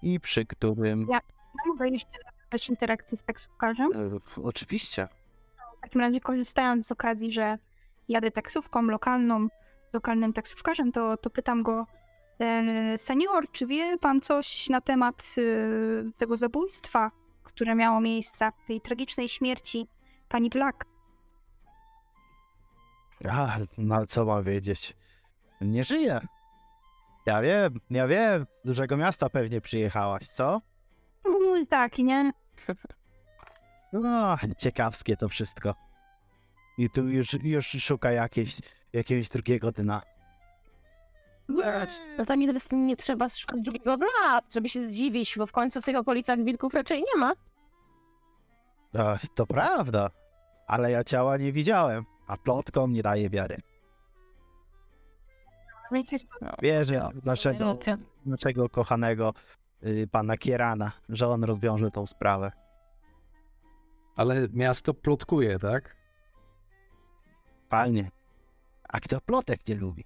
I przy którym... Ja mogę jeszcze nawiązać interakcję z taksówkarzem. Yy, Oczywiście. W takim razie korzystając z okazji, że jadę taksówką lokalną, z lokalnym taksówkarzem, to, to pytam go, e, senior, czy wie pan coś na temat e, tego zabójstwa, które miało miejsce, tej tragicznej śmierci pani Black? A, no co mam wiedzieć? Nie żyje. Ja wiem, ja wiem. Z dużego miasta pewnie przyjechałaś, co? Tak, nie? No, ciekawskie to wszystko. I tu już, już szuka jakieś, jakiegoś drugiego dna. No to nie, nie trzeba szukać drugiego dna, żeby się zdziwić, bo w końcu w tych okolicach wilków raczej nie ma. No, to prawda. Ale ja ciała nie widziałem, a plotkom nie daje wiary. Wiecie, Wierzę w naszego, Racja. naszego kochanego y, pana Kierana, że on rozwiąże tą sprawę. Ale miasto plotkuje, tak? Fajnie. A kto plotek nie lubi?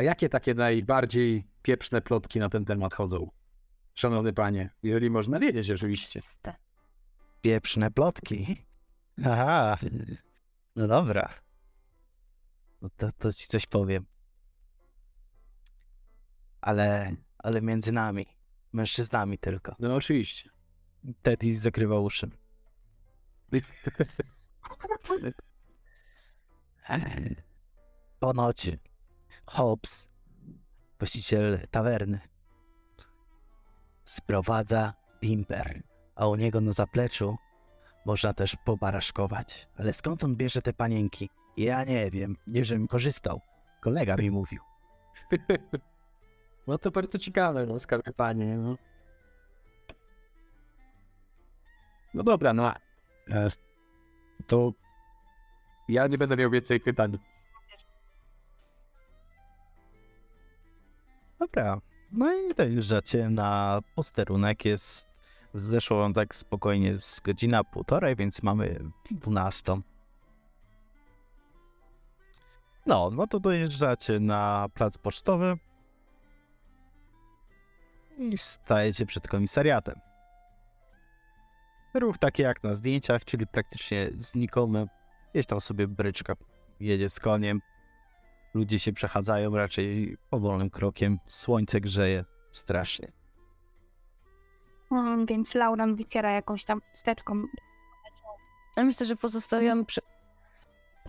A jakie takie najbardziej pieprzne plotki na ten temat chodzą? Szanowny panie, jeżeli można wiedzieć oczywiście. Pieprzne plotki. Aha. No dobra. No to, to ci coś powiem. Ale, ale między nami. Mężczyznami tylko. No oczywiście. Teddy zakrywa uszy. Ponoć Hobbs, właściciel tawerny, sprowadza bimber, a u niego na zapleczu można też pobaraszkować. Ale skąd on bierze te panienki? Ja nie wiem, nie żebym korzystał. Kolega mi mówił. No to bardzo ciekawe, no skarbie panie, no. No dobra, no. E, to ja nie będę miał więcej pytań. Dobra. No i dojeżdżacie na posterunek. Jest zeszło wam tak spokojnie z godzina półtorej, więc mamy 12. No, no to dojeżdżacie na plac pocztowy i stajecie przed komisariatem. Ruch taki jak na zdjęciach, czyli praktycznie znikomy. Gdzieś tam sobie bryczka jedzie z koniem. Ludzie się przechadzają raczej powolnym krokiem. Słońce grzeje strasznie. Mm, Więc Lauren wyciera jakąś tam wsteczką Ja myślę, że pozostawiam przy...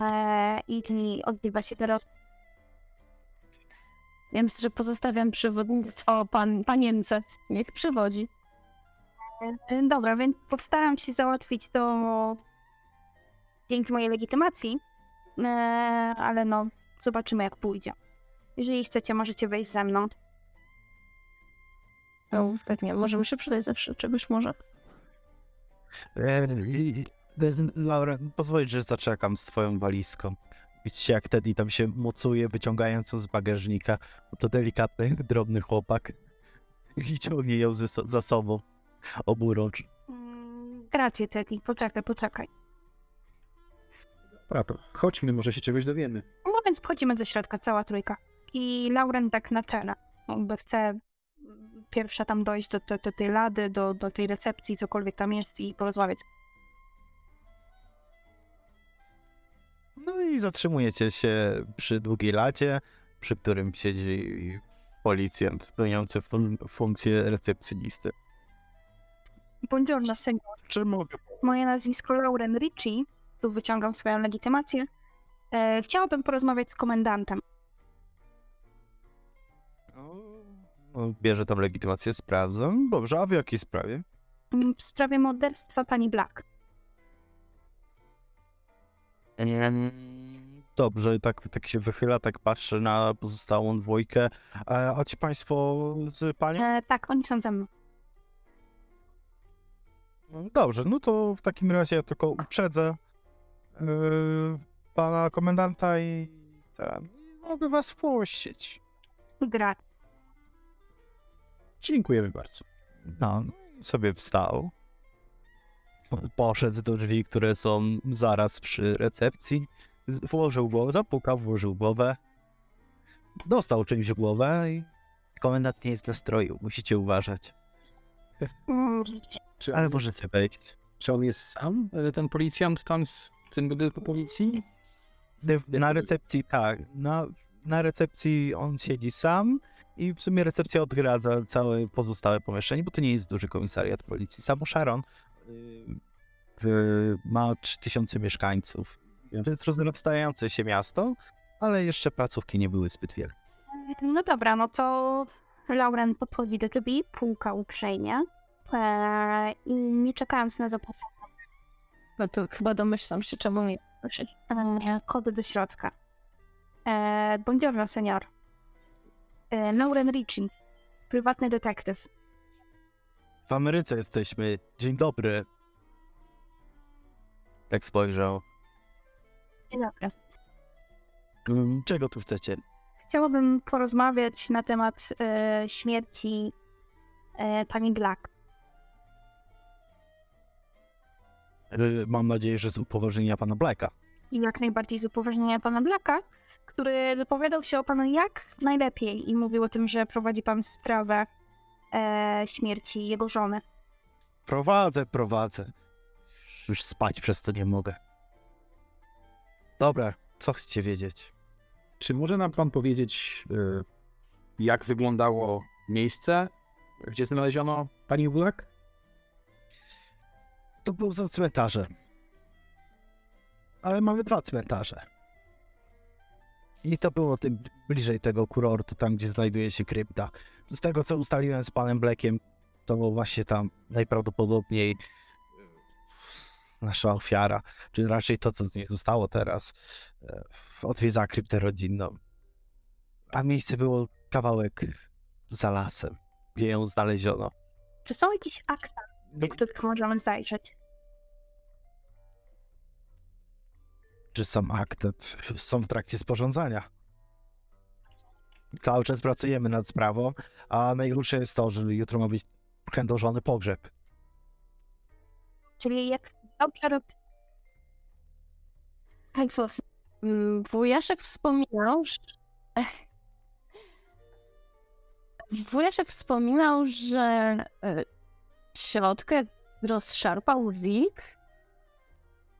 e, i, odzywa się do Ros. Ja myślę, że pozostawiam przewodnictwo pan, panience. Niech przywodzi. E, Dobra, więc postaram się załatwić to dzięki mojej legitymacji, e, ale no, zobaczymy jak pójdzie. Jeżeli chcecie, możecie wejść ze mną. No, pewnie, możemy się przydać zawsze czegoś może. I- Laura, pozwolisz, że zaczekam z twoją walizką. Widzicie, jak Teddy tam się mocuje, wyciągając ją z bagażnika. To delikatny, drobny chłopak. I ciągnie ją so- za sobą. Oburącz. Mm, Rację, Teddy, poczekaj, poczekaj. Dobra, chodźmy, może się czegoś dowiemy. Więc wchodzimy do środka, cała trójka. I Lauren tak na czele. Jakby chce pierwsza tam dojść do, do, do tej lady, do, do tej recepcji, cokolwiek tam jest i porozmawiać. No i zatrzymujecie się przy długiej lacie, przy którym siedzi policjant pełniący fun- funkcję recepcjonisty. Buongiorno, senior. Czy mogę? Moje nazwisko Lauren Ritchie. Tu wyciągam swoją legitymację. E, chciałabym porozmawiać z komendantem. No, bierze tam legitymację, sprawdzam. Dobrze, a w jakiej sprawie? W sprawie morderstwa pani Black. Dobrze, tak, tak się wychyla, tak patrzy na pozostałą dwójkę. E, a ci państwo z panią? E, tak, oni są ze mną. Dobrze, no to w takim razie ja tylko uprzedzę e, pana komendanta i ten, mogę was wpuścić. Gra. Dziękujemy bardzo. No, sobie wstał. Poszedł do drzwi, które są zaraz przy recepcji. Włożył głowę, zapukał, włożył głowę. Dostał czymś w głowę i komendant nie jest w nastroju. Musicie uważać. Czy Ale możecie wejść. czy on jest sam, ten policjant tam z tym budynku policji? Na recepcji tak. Na, na recepcji on siedzi sam i w sumie recepcja odgradza całe pozostałe pomieszczenie, bo to nie jest duży komisariat policji. Samo Sharon y, w- ma 3000 mieszkańców. To jest rozrastające się miasto, ale jeszcze placówki nie były zbyt wiele. No dobra, no to Lauren podchodzi do drzwi, puka uprzejmie e, i nie czekając na zaproszenie, No to chyba domyślam się, czemu nie. e, kod do środka. E, buongiorno, senior. E, Lauren Ritchie, prywatny detektyw. W Ameryce jesteśmy. Dzień dobry. Tak spojrzał. Dzień dobry. "Mm, Czego tu chcecie? Chciałabym porozmawiać na temat e, śmierci e, pani Black. Mam nadzieję, że z upoważnienia pana Blacka. I jak najbardziej z upoważnienia pana Blacka, który wypowiadał się o panu jak najlepiej i mówił o tym, że prowadzi pan sprawę e, śmierci jego żony. Prowadzę, prowadzę. Już spać przez to nie mogę. Dobra, co chcecie wiedzieć? Czy może nam pan powiedzieć, e, jak wyglądało miejsce, gdzie znaleziono pani Black? To było za cmentarzem. Ale mamy dwa cmentarze. I to było tym bliżej tego kurortu, tam gdzie znajduje się krypta. Z tego co ustaliłem z panem Blackiem, to było właśnie tam najprawdopodobniej e, nasza ofiara, czy raczej to, co z niej zostało teraz, e, odwiedza kryptę rodzinną. A miejsce było kawałek za lasem, gdzie ją znaleziono. Czy są jakieś akta, do których możemy zajrzeć? czy sam aktet są w trakcie sporządzania. Cały czas pracujemy nad sprawą, a najgorsze jest to, że jutro ma być chędożony pogrzeb. Czyli jak dobrze robi... Hej, sus. Mm, Wujaszek wspominał, że... Wujaszek wspominał, że e, środkę rozszarpał.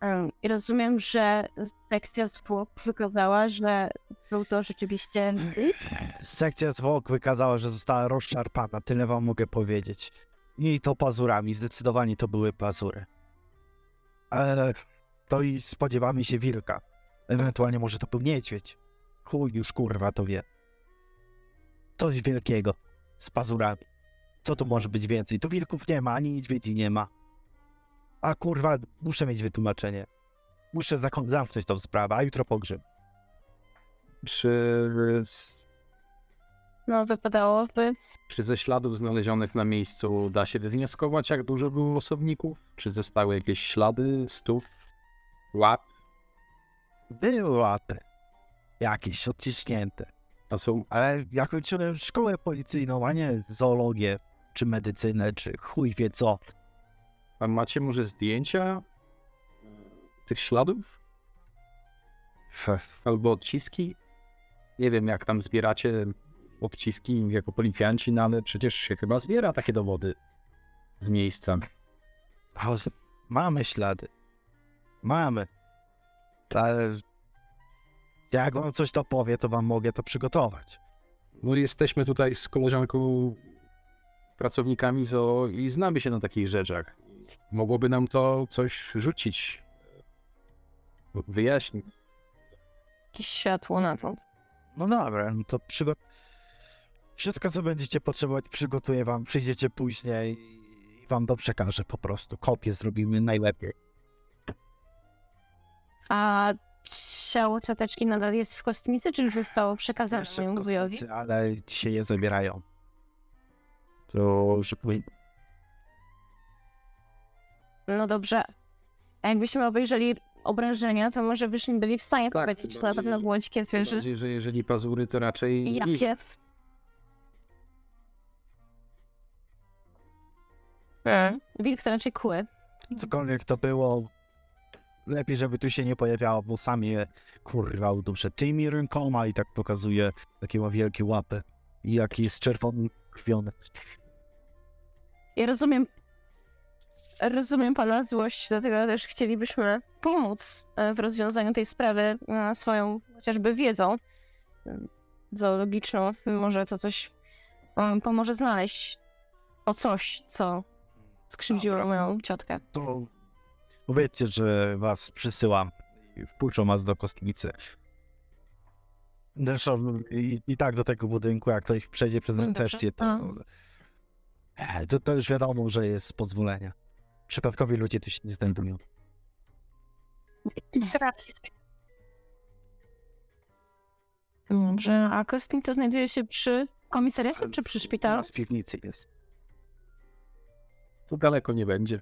Em, I rozumiem, że sekcja zwłok wykazała, że był to rzeczywiście wilk. Sekcja zwłok wykazała, że została rozszarpana, tyle wam mogę powiedzieć. I to pazurami, zdecydowanie to były pazury. Ale to i spodziewamy się wilka. Ewentualnie może to był niedźwiedź. Chuj już kurwa to wie. Coś wielkiego. Z pazurami. Co tu może być więcej? Tu wilków nie ma, ani niedźwiedzi nie ma. A kurwa, muszę mieć wytłumaczenie. Muszę zamknąć tą sprawę, a jutro pogrzeb. Czy, No, wypadałoby. czy ze śladów znalezionych na miejscu da się wywnioskować, jak dużo było osobników? Czy zostały jakieś ślady, stóp, łap? Były łapy. Jakieś odciśnięte. A są Ale ja kończyłem szkołę policyjną, a nie zoologię, czy medycynę, czy chuj wie co. A macie może zdjęcia tych śladów? Albo odciski? Nie wiem, jak tam zbieracie odciski jako policjanci, no ale przecież się chyba zbiera takie dowody z miejsca. Mamy ślady. Mamy. Ale jak wam coś to powie, to wam mogę to przygotować. No jesteśmy tutaj z koleżanką pracownikami zoo i znamy się na takich rzeczach. Mogłoby nam to coś rzucić. Wyjaśnić. Jakieś światło na to. No dobra, no to przygo... Wszystko, co będziecie potrzebować, przygotuję wam. Przyjdziecie później i wam to przekażę po prostu. Kopię zrobimy najlepiej. A ciało cioteczki nadal jest w kostnicy, czy już zostało przekazane Jeszcze w mojemu wujowi? kostnicy, ale dzisiaj je zabierają. To żeby... No dobrze. A jakbyśmy obejrzeli obrażenia, to może byśmy byli w stanie Tak, powiedzieć, na bardziej, pewno że- było dzikie Tym zwierzę. bardziej, że jeżeli pazury, to raczej... Jakie? Hmm. Wilk to raczej kły. Cokolwiek to było, lepiej, żeby tu się nie pojawiało, bo sami je kurwa uduszę tymi rękoma i tak pokazuje takie ma wielkie łapy. I jaki jest czerwony krwiony. Ja rozumiem. Rozumiem pana złość, dlatego też chcielibyśmy pomóc e, w rozwiązaniu tej sprawy e, swoją chociażby wiedzą zoologiczną. Może to coś e, pomoże znaleźć o coś, co skrzywdziło Dobra. moją ciotkę. To powiedzcie, że was przysyłam i wpuszczą was do kostnicy. Zresztą i, i tak do tego budynku, jak ktoś przejdzie przez recepcję, to, A. to, to już wiadomo, że jest z pozwolenia. Przypadkowi ludzie tu się nie znajdują. Rację. Dobrze, a kostnica znajduje się przy komisariacie czy przy szpitalu? w piwnicy jest. To daleko nie będzie.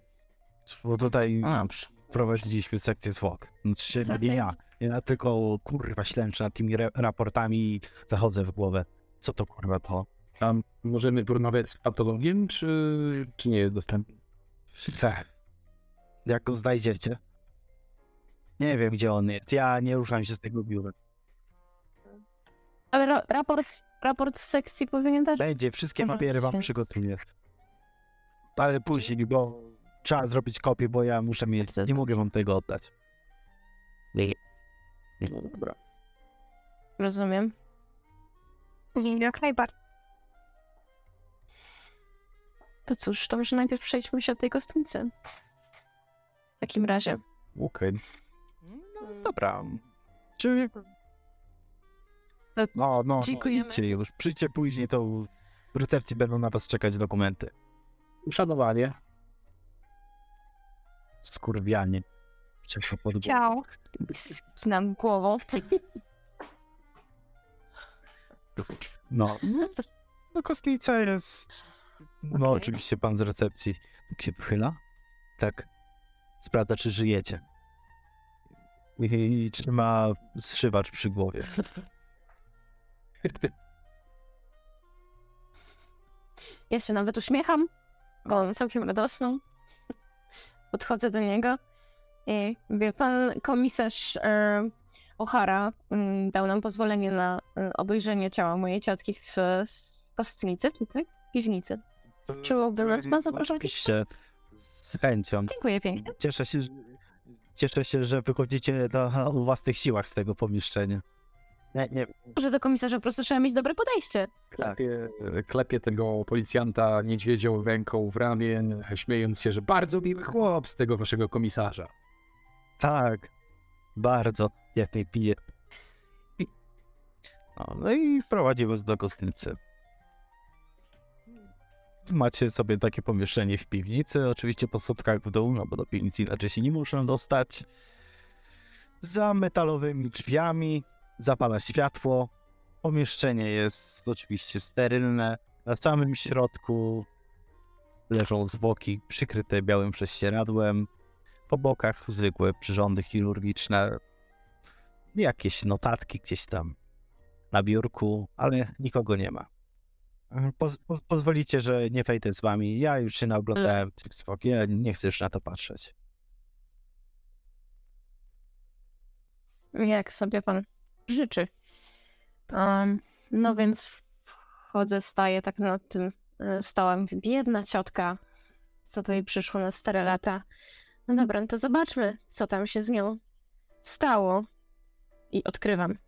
Bo tutaj No dobrze. prowadziliśmy sekcję zwłok. Znaczy się nie ja. Ja tylko kurwa ślęczę nad tymi re- raportami i zachodzę w głowę. Co to kurwa to? A możemy porozmawiać z patologiem, czy, czy nie jest dostępny? Ech. Jak go znajdziecie? Nie wiem, gdzie on jest. Ja nie ruszam się z tego biura. Ale ra- raport, raport z sekcji powinien też Będzie, wszystkie Może papiery wam przygotuję. Ale później, bo trzeba zrobić kopię, bo ja muszę mieć. Nie mogę wam tego oddać. No dobra. rozumiem. Nie, jak najbardziej. To cóż, to może najpierw przejdźmy się od tej kostnicy. W takim razie. Okej. No, dobra. Czyli... To No, no, dziękujemy. no, idźcie już. Przyjdźcie później, to w recepcji będą na was czekać dokumenty. Uszanowanie. Skurwianie. Ciepło pod głową. Ciao. Skinam głową. No. No kostnica jest... No Okej. oczywiście pan z recepcji tak się wychyla. Tak. Sprawdza, czy żyjecie. I, i trzyma zszywacz przy głowie. Ja się nawet uśmiecham, bo całkiem radosną. Podchodzę do niego i mówię, pan komisarz e, O'Hara mm, dał nam pozwolenie na e, obejrzenie ciała mojej ciotki w, w kostnicy, tutaj, piwnicy. Czy mógłby nas pan zaprosić? Oczywiście. Z chęcią. Dziękuję pięknie. Cieszę się, że, cieszę się, że wychodzicie na, o własnych siłach z tego pomieszczenia. Nie, nie, Może do komisarza po prostu trzeba mieć dobre podejście. tak. Klepie, klepie tego policjanta niedźwiedzią ręką w ramię, śmiejąc się, że bardzo miły chłop z tego waszego komisarza. Tak, bardzo, jak nie pije. No, no i wprowadzi was do kostnicy. Macie sobie takie pomieszczenie w piwnicy, oczywiście po schodkach w dół, no bo do piwnicy inaczej się nie muszę dostać. Za metalowymi drzwiami zapala światło. Pomieszczenie jest oczywiście sterylne. Na samym środku leżą zwłoki przykryte białym prześcieradłem. Po bokach zwykłe przyrządy chirurgiczne. Jakieś notatki gdzieś tam na biurku, ale nikogo nie ma. Poz, poz, pozwolicie, że nie wejdę z wami. Ja już się naoglądałem tych zwłok. Ja nie chcę już na to patrzeć. Jak sobie pan życzy. Um, no więc wchodzę, staję tak nad tym e, stołem. Biedna ciotka, co to jej przyszło na stare lata. No dobra, no to zobaczmy, co tam się z nią stało. I odkrywam.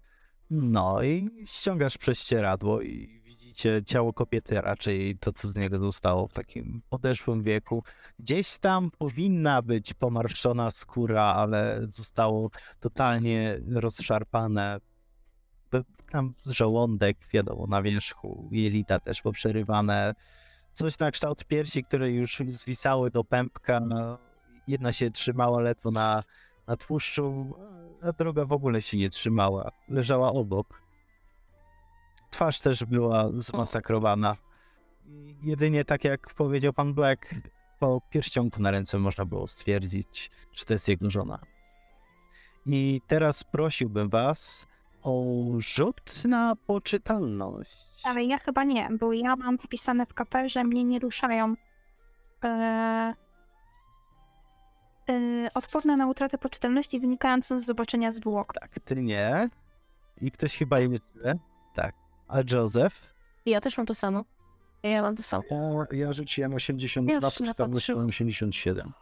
No i ściągasz prześcieradło i widzicie ciało kobiety, raczej to, co z niego zostało w takim podeszłym wieku. Gdzieś tam powinna być pomarszczona skóra, ale zostało totalnie rozszarpane. Tam żołądek, wiadomo, na wierzchu, jelita też poprzerywane. Coś na kształt piersi, które już zwisały do pępka. Jedna się trzymała ledwo na, na tłuszczu, a druga w ogóle się nie trzymała. Leżała obok. Twarz też była zmasakrowana. Jedynie tak jak powiedział pan Black, po pierścionku na ręce można było stwierdzić, że to jest jego żona. I teraz prosiłbym was o rzut na poczytalność. Ale ja chyba nie, bo ja mam wpisane w KP, że mnie nie ruszają. Eee, eee, odporne na utratę poczytalności wynikającą z zobaczenia zwłok. Tak, ty nie. I ktoś chyba jeszcze. Tak. A Joseph? I ja też mam to samo. Ja mam to samo. Ja, ja rzuciłem 82, Ja mam 87.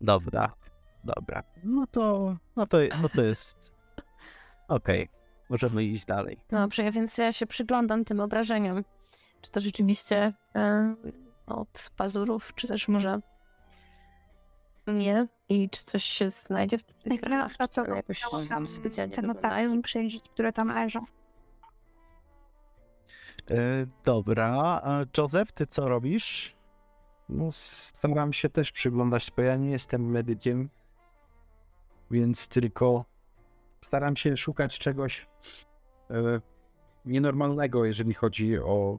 Dobra. Dobra. No to. No to, no to jest. Okej. Możemy iść dalej. Dobrze, ja więc ja się przyglądam tym obrażeniom. Czy to rzeczywiście e, od pazurów, czy też może nie? I czy coś się znajdzie w tych one jakoś tam specjalnie te notatki przejrzeć, które tam leżą. E, dobra. Joseph, ty co robisz? No, staram się też przyglądać, bo ja nie jestem medykiem, więc tylko staram się szukać czegoś e, nienormalnego, jeżeli chodzi o,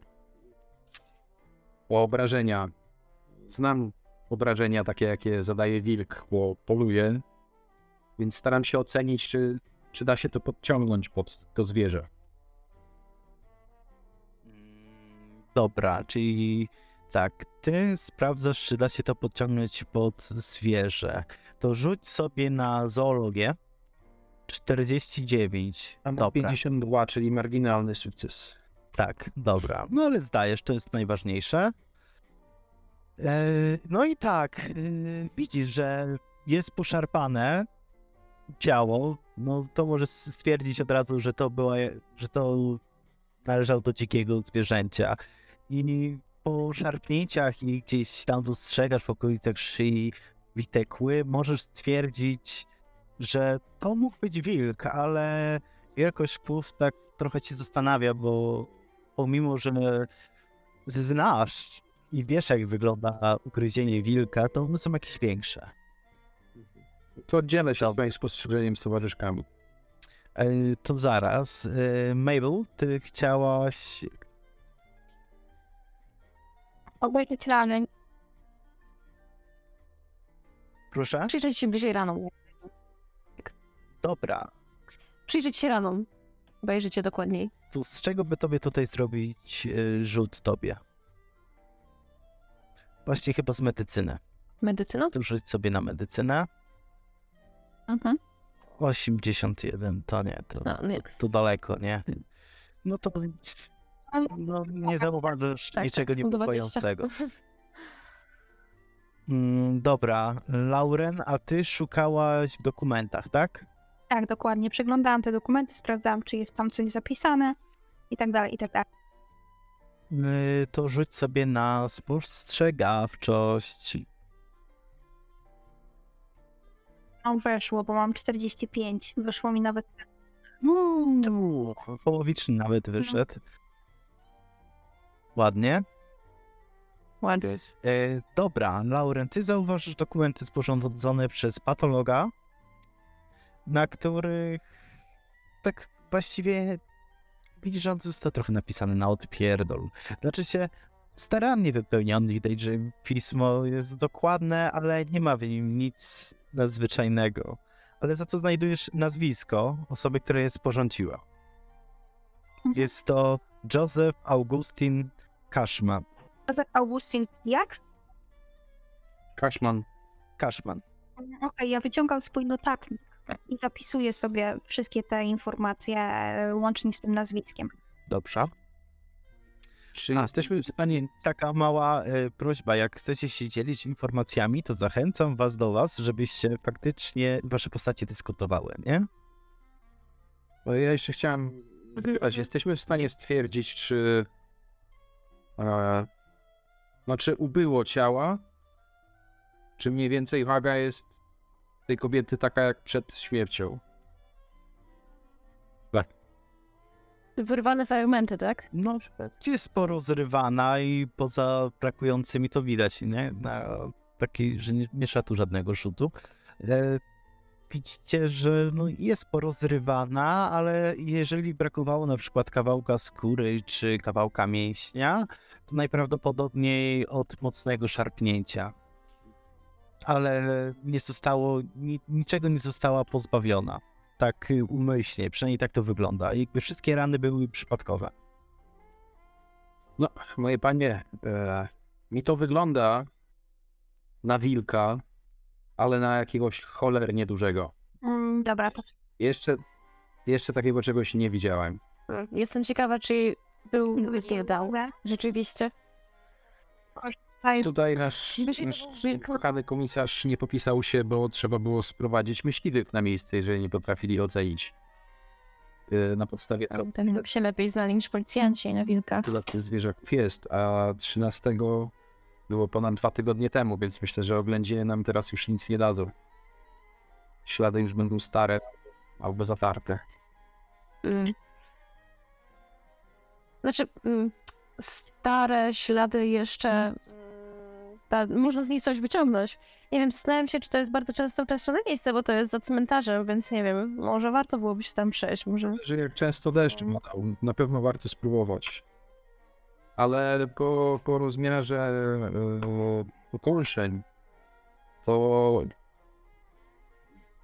o obrażenia. Znam obrażenia takie, jakie zadaje wilk, bo poluje, więc staram się ocenić, czy, czy da się to podciągnąć pod to zwierzę. Dobra, czyli tak, ty sprawdzasz, czy da się to podciągnąć pod zwierzę. To rzuć sobie na zoologię. 49. Mam Dobra, 52, czyli marginalny sukces. tak, dobra. No ale zdajesz, to jest najważniejsze. E, no i tak, e, widzisz, że jest poszarpane ciało. No to możesz stwierdzić od razu, że to była, że to należało do dzikiego zwierzęcia. I po szarpnięciach i gdzieś tam dostrzegasz w okolicach szyi wite kły, możesz stwierdzić, że to mógł być wilk, ale wielkość kłów tak trochę cię zastanawia, bo pomimo, że znasz i wiesz, jak wygląda ugryzienie wilka, to one są jakieś większe. To dzielę się Dobra. swoim spostrzeżeniem z towarzyszkami. E, To zaraz. E, Mabel, ty chciałaś. Obejrzeć rany. Proszę? Przyjrzeć się bliżej raną. Dobra. Przyjrzeć się raną. Obejrzeć je dokładniej. To z czego by tobie tutaj zrobić e, rzut tobie? Właśnie chyba z medycyny. Medycyna? To rzuć sobie na medycynę. Mhm. 81, to nie, to, No, nie. to, to daleko, nie? No to no, nie zauważysz Tak, niczego tak, 20. niepokojącego. Mm, dobra, Lauren, a ty szukałaś w dokumentach, tak? Tak, dokładnie. Przeglądałam te dokumenty, sprawdzałam, czy jest tam coś zapisane i tak dalej, i tak dalej. Y, To rzuć sobie na spostrzegawczość. No weszło, bo mam 45. Wyszło mi nawet Uuu, Połowiczny nawet wyszedł. Ładnie. Ładnie. E, dobra, Lauren, ty zauważysz dokumenty sporządzone przez patologa, na których tak właściwie widzisz, że on został trochę napisany na odpierdol. Znaczy się starannie wypełniony, widać, że pismo jest dokładne, ale nie ma w nim nic nadzwyczajnego. Ale za to znajdujesz nazwisko osoby, która je sporządziła. Jest to Joseph Augustin Józef Augustin, jak? Kaszman. Cashman. Okej, ja wyciągam swój notatnik i zapisuję sobie wszystkie te informacje e, łącznie z tym nazwiskiem. Dobrze. Czy A, jesteśmy w stanie... Taka mała e, prośba, jak chcecie się dzielić informacjami, to zachęcam was do was, żebyście faktycznie wasze postacie dyskutowały, nie? Bo ja jeszcze chciałem zapytać, jesteśmy w stanie stwierdzić, czy... E, no, czy ubyło ciała? Czy mniej więcej waga jest tej kobiety taka jak przed śmiercią? Wyrwane fragmenty, tak? No, jest porozrywana i poza brakującymi to widać, nie? Na taki, że nie, trzeba tu żadnego rzutu. E, widzicie, że no, jest porozrywana, ale jeżeli brakowało na przykład kawałka skóry czy kawałka mięśnia, to najprawdopodobniej od mocnego szarpnięcia. Ale nie zostało, ni, niczego nie została pozbawiona. Tak umyślnie, przynajmniej tak to wygląda. Jakby wszystkie rany były przypadkowe. No, moje panie, e, mi to wygląda na wilka, ale na jakiegoś cholernie dużego. Mm, dobra, to Jeszcze, jeszcze takiego czegoś nie widziałem. Jestem ciekawa, czy był dał. Dobra. Rzeczywiście. Tutaj nasz, nasz kochany komisarz nie popisał się, bo trzeba było sprowadzić myśliwych na miejsce, jeżeli nie potrafili ocenić e, na podstawie Ten się lepiej znali niż policjanci na wilkach. tyle tych zwierzaków jest, a 13 było ponad dwa tygodnie temu, więc myślę, że oględziny nam teraz już nic nie dadzą. Ślady już będą stare albo zatarte. Mm. Znaczy, mm, stare ślady jeszcze. Ta, można z nich coś wyciągnąć. Nie wiem, zastanawiam się, czy to jest bardzo często uczęszczone miejsce, bo to jest za cmentarzem, więc nie wiem, może warto byłoby się tam przejść. Może. Że jak często deszcz padał, na pewno warto spróbować. Ale po, po rozmiarze e, pokolszeń to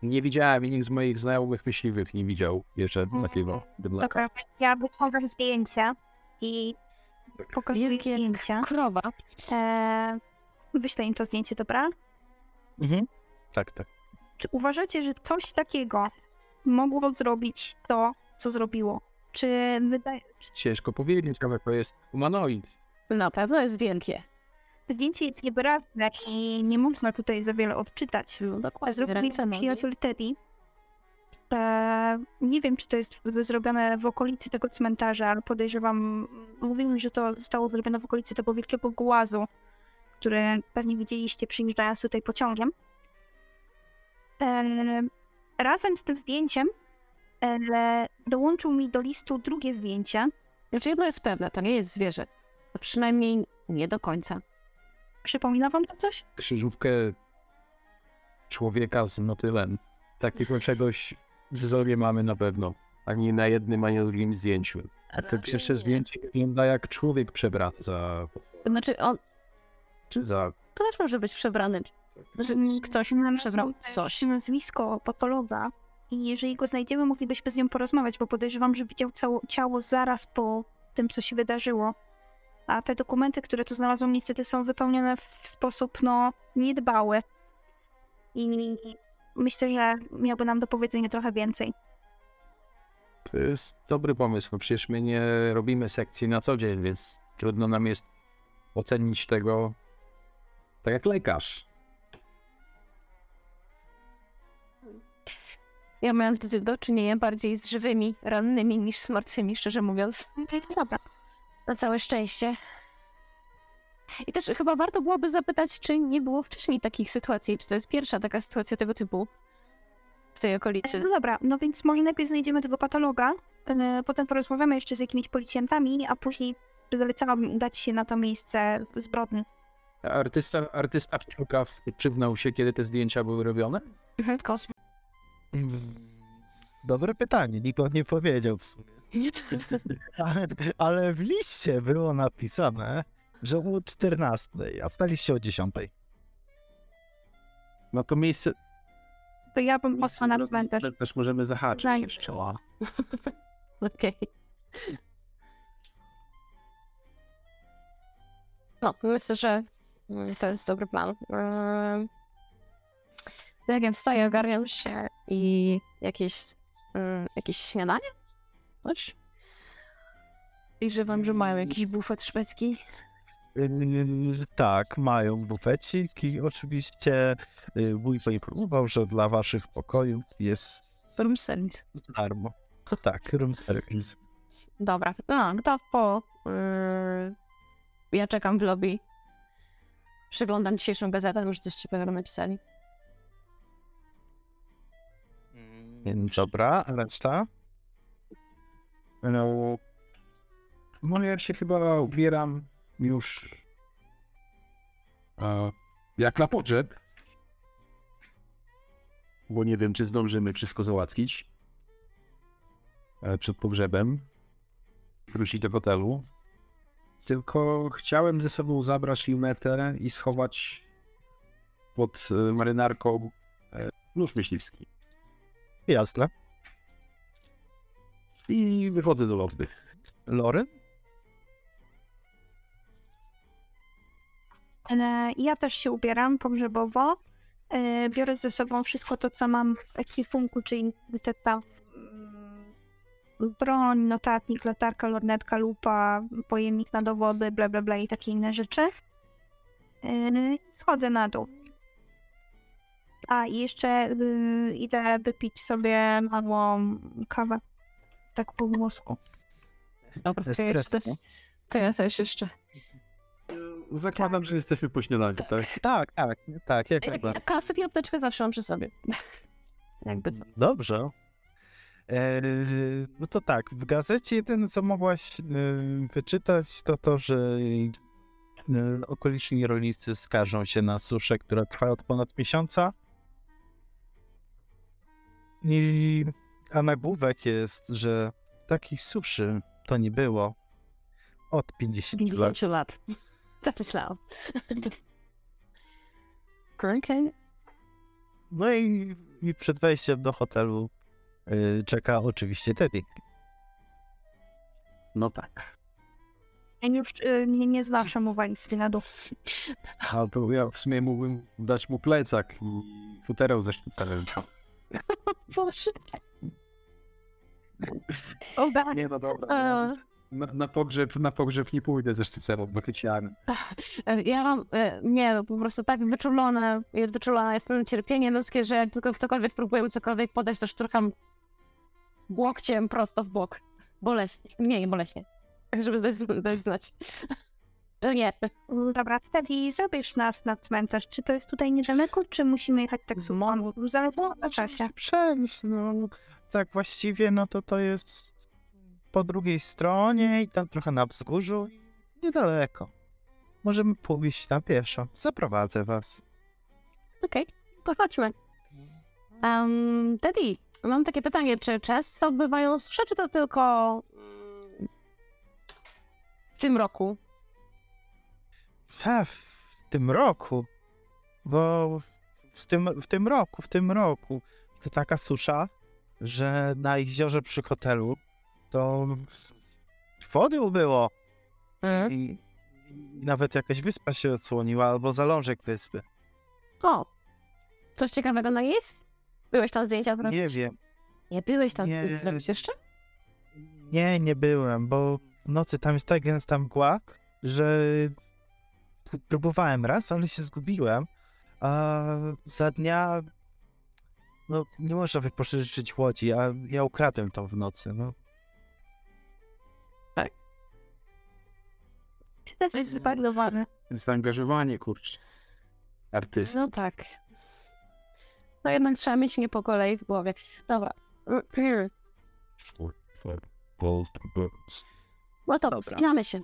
nie widziałem i nikt z moich znajomych myśliwych nie widział jeszcze takiego bydlaka. Dobra, ja wyciągam zdjęcia i pokazuję Wielkie zdjęcia. Krowa. E, wyślę im to zdjęcie, dobra? Mhm. Tak, tak. Czy uważacie, że coś takiego mogło zrobić to, co zrobiło? Czy wydaje... Ciężko powiedzieć, ale to jest humanoid. Na pewno jest wielkie. Zdjęcie jest niewyraźne i nie można tutaj za wiele odczytać. No dokładnie. Zrobił nogi. przyjaciel Teddy. E, nie wiem, czy to jest zrobione w okolicy tego cmentarza, ale podejrzewam, mówił mi, że to zostało zrobione w okolicy tego wielkiego głazu, które pewnie widzieliście przyjeżdżając tutaj pociągiem. E, razem z tym zdjęciem e, dołączył mi do listu drugie zdjęcie. Znaczy jedno jest pewne, to nie jest zwierzę. A przynajmniej nie do końca. Przypomina wam to coś? Krzyżówkę człowieka z motylem. Takiego czegoś w wzorie mamy na pewno. Ani na jednym, ani na drugim zdjęciu. A to pierwsze zdjęcie wygląda jak człowiek przebrany za. Znaczy on Czy za... to też może być przebrany. Znaczy ktoś przebrał też coś. nazwisko patologa i jeżeli go znajdziemy, moglibyśmy z nią porozmawiać, bo podejrzewam, że widział cało, ciało zaraz po tym, co się wydarzyło. A te dokumenty, które tu znalazłam, niestety są wypełnione w sposób, no, niedbały. I myślę, że miałby nam do powiedzenia trochę więcej. To jest dobry pomysł. No przecież my nie robimy sekcji na co dzień, więc trudno nam jest ocenić tego tak jak lekarz. Ja miałam do, do czynienia bardziej z żywymi, rannymi niż z martwymi, szczerze mówiąc. Dobra. Na całe szczęście. I też chyba warto byłoby zapytać, czy nie było wcześniej takich sytuacji, czy to jest pierwsza taka sytuacja tego typu w tej okolicy. No dobra, no więc może najpierw znajdziemy tego patologa, e, potem porozmawiamy jeszcze z jakimiś policjantami, a później zalecałabym udać się na to miejsce zbrodni. Artysta, artysta przyznał się, kiedy te zdjęcia były robione? Mhm, kosmo. Mm, Dobre pytanie, nikt nie powiedział w sumie. Ale, ale w liście było napisane, że o 14, a wstaliście o 10. No to miejsce... To ja bym poszła na cmentarz. Też możemy zahaczyć Zanim- jeszcze. Okej. No, myślę, że to jest dobry plan. Jak ja wstaję, ogarniam się i jakieś, mm, jakieś śniadanie? Coś? I że wam, że mają jakiś bufet szwedzki. Yy, Tak, mają bufecik i oczywiście wuj poinformował, że dla waszych pokojów jest Room service. darmo. To tak, room service. Dobra, no, to po... Yy, ja czekam w lobby. Przeglądam dzisiejszą gazetę, może coś ciekawego napisali. Dobra, a reszta? No, no ja się chyba ubieram już e, jak na pogrzeb. Bo nie wiem, czy zdążymy wszystko załatwić e, przed pogrzebem. Wrócić do hotelu. Tylko chciałem ze sobą zabrać lunetę i schować pod e, marynarką e, nóż myśliwski. Jasne. I wychodzę do lobby. Lory? E, Ja też się ubieram pogrzebowo. E, Biorę ze sobą wszystko to, co mam w ekwipunku, czyli te tam mm, broń, notatnik, latarka, lornetka, lupa, pojemnik na dowody, bla bla bla i takie inne rzeczy. E, Schodzę na dół. A i jeszcze y, idę wypić sobie małą kawę. Tak po włosku. Dobra, to ja, Stres, też, no. to ja też jeszcze. Zakładam, że jesteśmy po śniadaniu, tak? Tak, tak, tak, jak najbardziej. Kaset i apteczkę zawsze mam przy sobie. Jakby co. Dobrze. E, no to tak, w gazecie jedyne co mogłaś e, wyczytać to to, że e, okoliczni rolnicy skarżą się na suszę, która trwa od ponad miesiąca. I, a nagłówek jest, że takich suszy to nie było od 50 lat. 50 lat. Tak myślałam. Okej. No i, i przed wejściem do hotelu e, czeka oczywiście Teddy. No tak. Ja już y, nie, nie zawsze mu walizki na dół. A to ja w sumie mógłbym dać mu plecak i futerał ze sztucerem. Boże. Oba. Nie, no dobra. Na, na, pogrzeb, na pogrzeb nie pójdę ze sztucerem, bo kyciarem. e, Ja mam, e, nie, no, po prostu tak wyczulone, wyczulona jestem na cierpienie ludzkie, że jak tylko ktokolwiek próbuje cokolwiek podać, to szturcham łokciem prosto w bok. Boleśnie. Nie, nie boleśnie. Tak, żeby dać, dać znać. Że nie. Dobra, Teddy, zabierz nas na cmentarz. Czy to jest tutaj niedaleko, czy musimy jechać taksówką? Zależy na czasie. Przejść, no. Tak właściwie, no to to jest po drugiej stronie i tam trochę na wzgórzu niedaleko. Możemy pójść na pieszo. Zaprowadzę was. Okej, to chodźmy. Um, Teddy, mam takie pytanie, czy często bywają susze, czy to tylko mm, w tym roku? Ha, w tym roku, bo w tym, w tym roku, w tym roku to taka susza, że na jeziorze przy hotelu to wody było Mm. i, i nawet jakaś wyspa się odsłoniła albo zalążek wyspy. O, coś ciekawego na jest? Byłeś tam zdjęcia zrobić? Nie wiem. Nie byłeś tam Nie. zrobić jeszcze? Nie, nie byłem, bo w nocy tam jest tak gęsta mgła, że próbowałem raz, ale się zgubiłem, a za dnia no nie można wypożyczyć łodzi, a ja ukradłem to w nocy, no. Ty też jest zbagowany. Zaangażowanie, kurczę. Artysta. No tak. No jednak trzeba mieć nie po kolei w głowie. Dobra. No to Dobra. wspinamy się.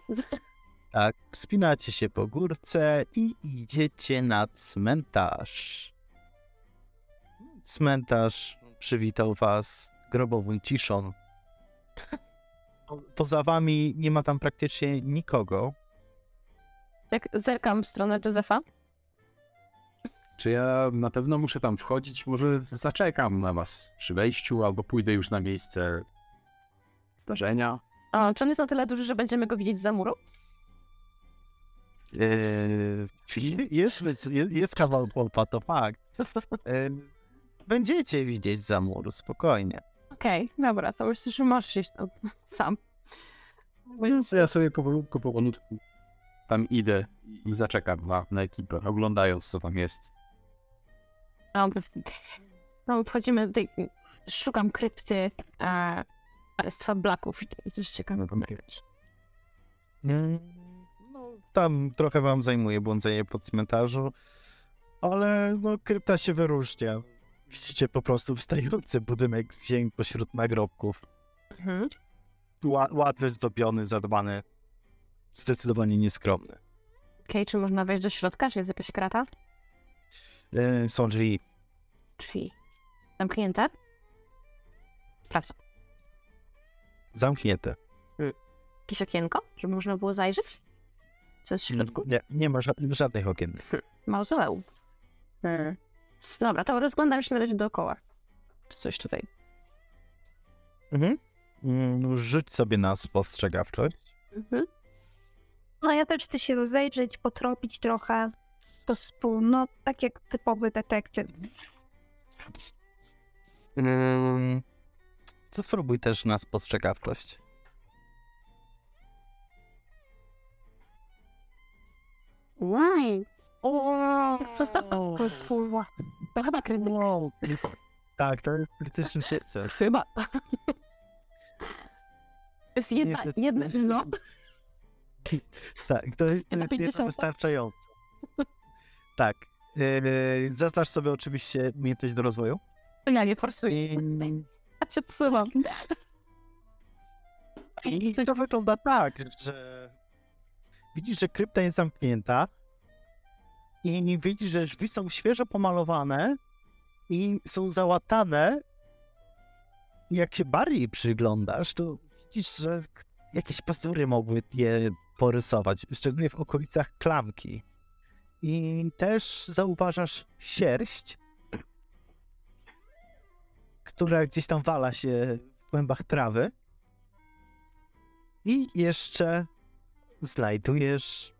Tak, wspinacie się po górce i idziecie na cmentarz. Cmentarz przywitał was grobową ciszą. Po- Poza wami nie ma tam praktycznie nikogo. Jak zerkam w stronę Józefa. Czy ja na pewno muszę tam wchodzić? Może zaczekam na was przy wejściu, albo pójdę już na miejsce zdarzenia. O, czy on jest na tyle duży, że będziemy go widzieć za muru? Eee, jest, jest, kawał popa, to fakt. Będziecie widzieć za mur, spokojnie. Okej, dobra, to że możesz iść tam sam. Więc ja sobie powolutku, powolutku tam idę i zaczekam na, na ekipę, oglądając co tam jest. No, no wchodzimy do tej... Szukam krypty e, Królestwa Blacków i coś ciekawego być. Tam trochę wam zajmuje błądzenie po cmentarzu, ale no, krypta się wyróżnia. Widzicie po prostu wstający budynek z ziemi pośród nagrobków. Mhm. Ła, ładny, zdobiony, zadbany. Zdecydowanie nieskromny. Okej, czy można wejść do środka? Czy jest jakaś krata? E, są drzwi. Drzwi. Zamknięte? Sprawdź. Zamknięte. Jakieś okienko, żeby można było zajrzeć? Co jest w środku? Nie, nie ma ża- żadnych okien. Mauzoleum. Hmm. Dobra, to rozglądam się na razie dookoła. Czy coś tutaj? Mhm. Mm, Rzuć sobie na spostrzegawczość. Mhm. No ja też chcę się rozejrzeć, potropić trochę. To spół, no tak jak typowy detektyw. To spróbuj też na spostrzegawczość. Why? O, kurwa. To chyba krytyk. Tak, to jest krytyczny sukces. Chyba. To jest jedna, Niestety- jedna, niestety- no. Tak, to jest jest wystarczająco. Tak. Yy, zaznacz sobie oczywiście umiejętność do rozwoju. Ja nie forsuję. I, Ja cię odsyłam. I to wygląda tak, że widzisz, że krypta jest zamknięta i widzisz, że drzwi są świeżo pomalowane i są załatane. Jak się bardziej przyglądasz, to widzisz, że jakieś pazury mogły je porysować, szczególnie w okolicach klamki. I też zauważasz sierść, która gdzieś tam wala się w głębach trawy. I jeszcze znajdujesz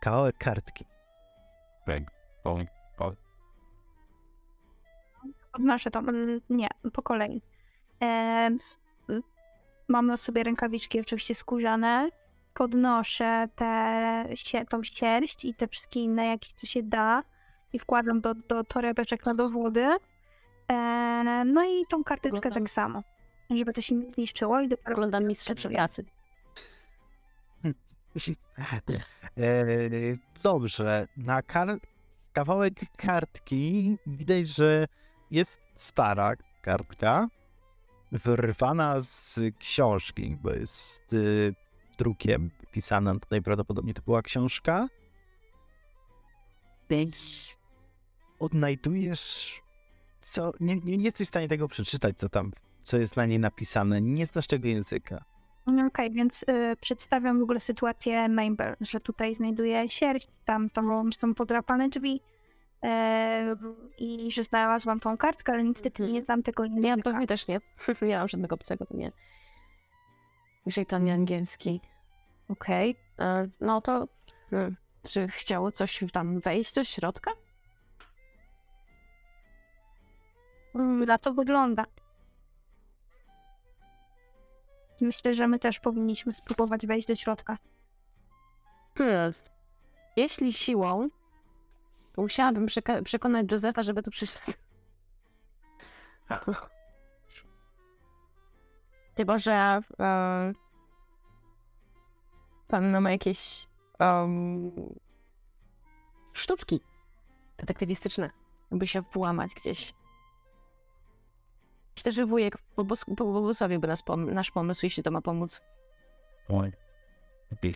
kawałek kartki. Bang, bang, bang. Podnoszę to. mm, Nie, po kolei. E, mam na sobie rękawiczki oczywiście skórzane. Podnoszę te, tą sierść i te wszystkie inne, jakieś co się da. I wkładam do, do torebeczek na dowody. E, no i tą karteczkę Oglądam. tak samo. Żeby to się nie zniszczyło i dopiero... Oglądam mistrza Jacy. Eee, dobrze, na kar- kawałek kartki widać, że jest stara kartka, wyrwana z książki, bo jest y, drukiem pisana, tutaj prawdopodobnie to była książka. I odnajdujesz, co, nie, nie, nie jesteś w stanie tego przeczytać, co tam, co jest na niej napisane, nie znasz tego języka. No Okej, więc y, przedstawiam w ogóle sytuację Mabel, że tutaj znajduję sierść, tam to są podrapane drzwi e, i że znalazłam tą kartkę, ale niestety Mhm. nie znam tego Ja języka. pewnie też nie. Nie mam żadnego obcego, to nie. Jeżeli to nie angielski. Okej. e, No to... hmm, Czy chciało coś tam wejść do środka? Mm, Na to wygląda. Myślę, że my też powinniśmy spróbować wejść do środka. Hmm. Jeśli siłą, to musiałabym przeka- przekonać Józefa, żeby tu przyszedł. Chyba, że e, pan ma jakieś em, sztuczki detektywistyczne, by się włamać gdzieś. Myślę, że wujek pobłogosławiłby nas pom- nasz pomysł, jeśli to ma pomóc. Oj. Lepiej.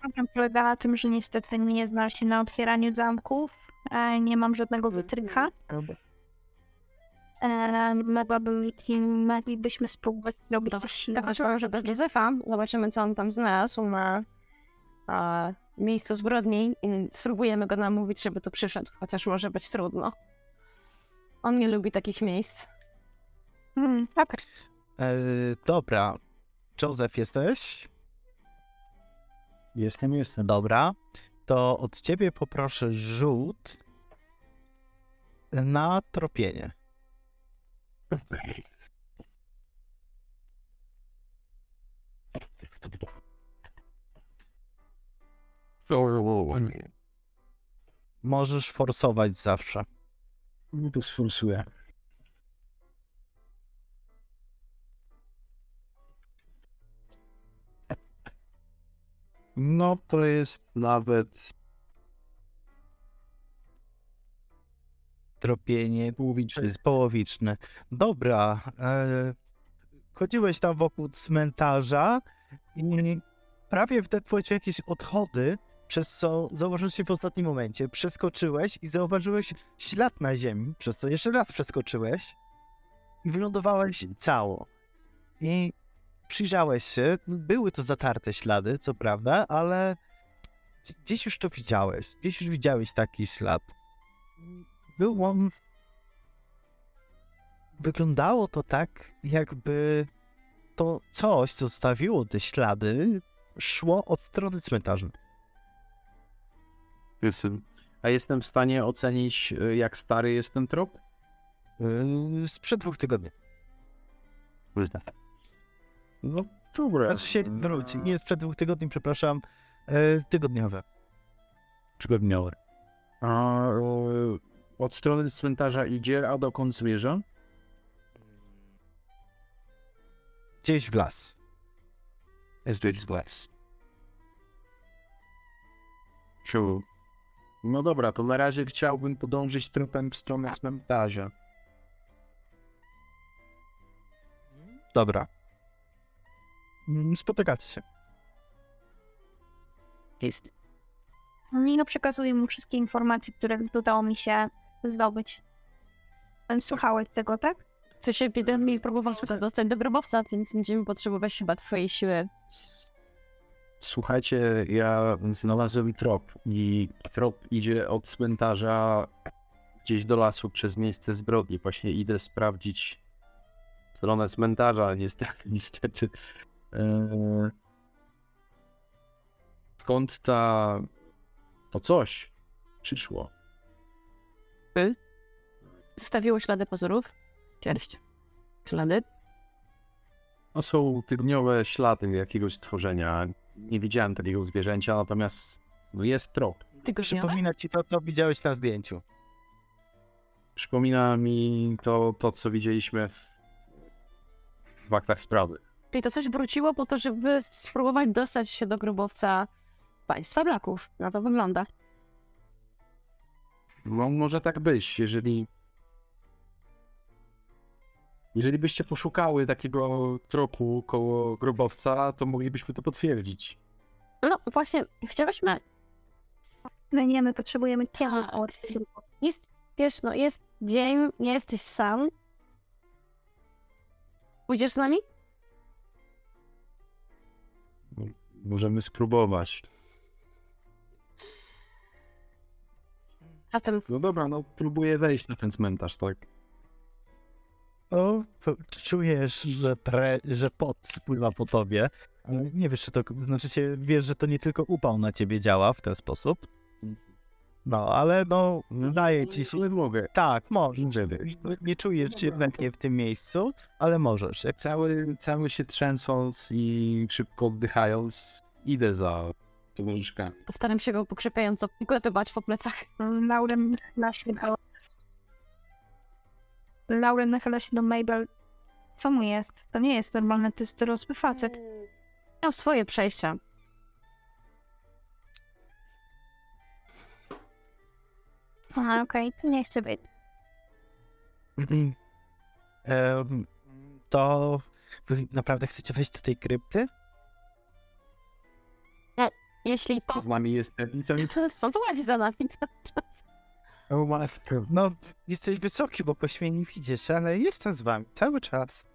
Problem polega na tym, że niestety nie znam się na otwieraniu zamków. E, nie mam żadnego wytrycha. E, mogłabym, moglibyśmy spróbować zrobić coś innego. chodźmy może do Józefa, zobaczymy co on tam znalazł na a, miejscu zbrodni i spróbujemy go namówić, żeby tu przyszedł, chociaż może być trudno. On nie lubi takich miejsc. Hmm, tak. E, dobra. Józef, jesteś? Jestem, jestem. Dobra. To od ciebie poproszę rzut na tropienie. Możesz forsować zawsze. To sforsuję. No to jest nawet Tropienie połowiczny. jest połowiczne. Dobra. E, chodziłeś tam wokół cmentarza i prawie w jakieś odchody, przez co zauważyłeś się w ostatnim momencie. Przeskoczyłeś i zauważyłeś ślad na ziemi, przez co jeszcze raz przeskoczyłeś i wylądowałeś cało. I przyjrzałeś się. Były to zatarte ślady, co prawda, ale gdzieś już to widziałeś. Gdzieś już widziałeś taki ślad. Był on. Wyglądało to tak, jakby to coś, co stawiło te ślady, szło od strony cmentarza. Jestem. A jestem w stanie ocenić, y, jak stary jest ten trop? Yy, sprzed dwóch tygodni. No dobra. Znaczy się wróci. Nie sprzed dwóch tygodni, przepraszam. Yy, tygodniowe. Tygodniowy. A y, od strony cmentarza idzie, a dokąd zmierza? Gdzieś w las. Jest gdzieś las. No dobra, to na razie chciałbym podążyć tropem w stronę cmentarza. Dobra. Mm, Spotykacie się. Jest. Nino przekazuje mu wszystkie informacje, które udało mi się zdobyć. Słuchałeś tego, tak? W sensie epidemii próbował dostać do grobowca, więc będziemy potrzebować chyba twojej siły. Słuchajcie, ja znalazłem trop i trop idzie od cmentarza gdzieś do lasu przez miejsce zbrodni. Właśnie idę sprawdzić stronę cmentarza, niestety. niestety. Eee, skąd ta... to coś przyszło? Zostawiło ślady pozorów. Sierść. Ślady. No są tygodniowe ślady jakiegoś stworzenia. Nie widziałem takiego zwierzęcia, natomiast jest trop. Tygodniowe. Przypomina ci to, co widziałeś na zdjęciu. Przypomina mi to, to co widzieliśmy w, w aktach sprawy. Czyli to coś wróciło po to, żeby spróbować dostać się do grobowca państwa Blaków. Na to wygląda. No, może tak być, jeżeli. Jeżeli byście poszukały takiego tropu koło grobowca, to moglibyśmy to potwierdzić. No właśnie, chciałyśmy... No nie, my potrzebujemy Tak. od Jest, wiesz, no jest dzień, nie jesteś sam. Pójdziesz z nami? Możemy spróbować. A No dobra, no próbuję wejść na ten cmentarz, tak? O, to czujesz, że, pre, że pot spływa po tobie, ale nie wiesz, czy to, znaczy się, wiesz, że to nie tylko upał na ciebie działa w ten sposób. No, ale no, daje ci się, Ale mogę. tak, możesz. Może wejść. Nie czujesz się chętnie w tym miejscu, ale możesz. Jak Cały, cały się trzęsąc i szybko oddychając, idę za towarzyszkami. to staram się go pokrzepiająco klepywać po plecach. Się do... Lauren nachyla się do Mabel. Co mu jest? To nie jest normalny, to jest dorosły facet. Miał swoje przejścia. Aha, okej, to nie chcę być. Em, to wy naprawdę chcecie wejść do tej krypty? Jeśli to Z nami jest nie są, to łazi za nami cały czas. O matko. No, jesteś wysoki, bo po mnie nie widzisz, ale jestem z wami cały czas.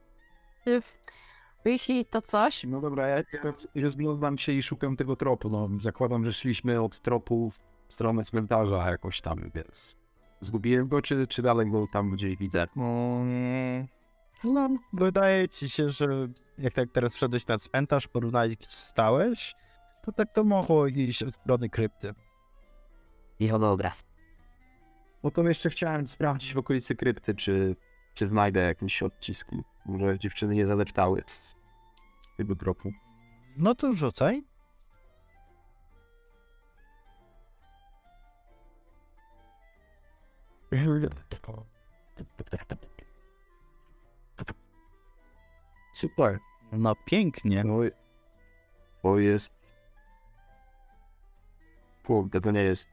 Jeśli to coś, No dobra, ja teraz rozglądam się i szukam tego tropu. No, zakładam, że szliśmy od tropu w stronę cmentarza jakoś tam, więc... Zgubiłem go, czy, czy dalej go tam gdzieś widzę? Mm, No, wydaje ci się, że jak tak teraz wszedłeś na cmentarz, porównałeś gdzie stałeś, to tak to mogło iść od strony krypty. No dobra. No to jeszcze chciałem sprawdzić w okolicy krypty, czy, czy znajdę jakieś odciski. Może dziewczyny nie zadeptały tego tropu. No to rzucaj. Super. No pięknie. No, to jest... Kurde, to nie jest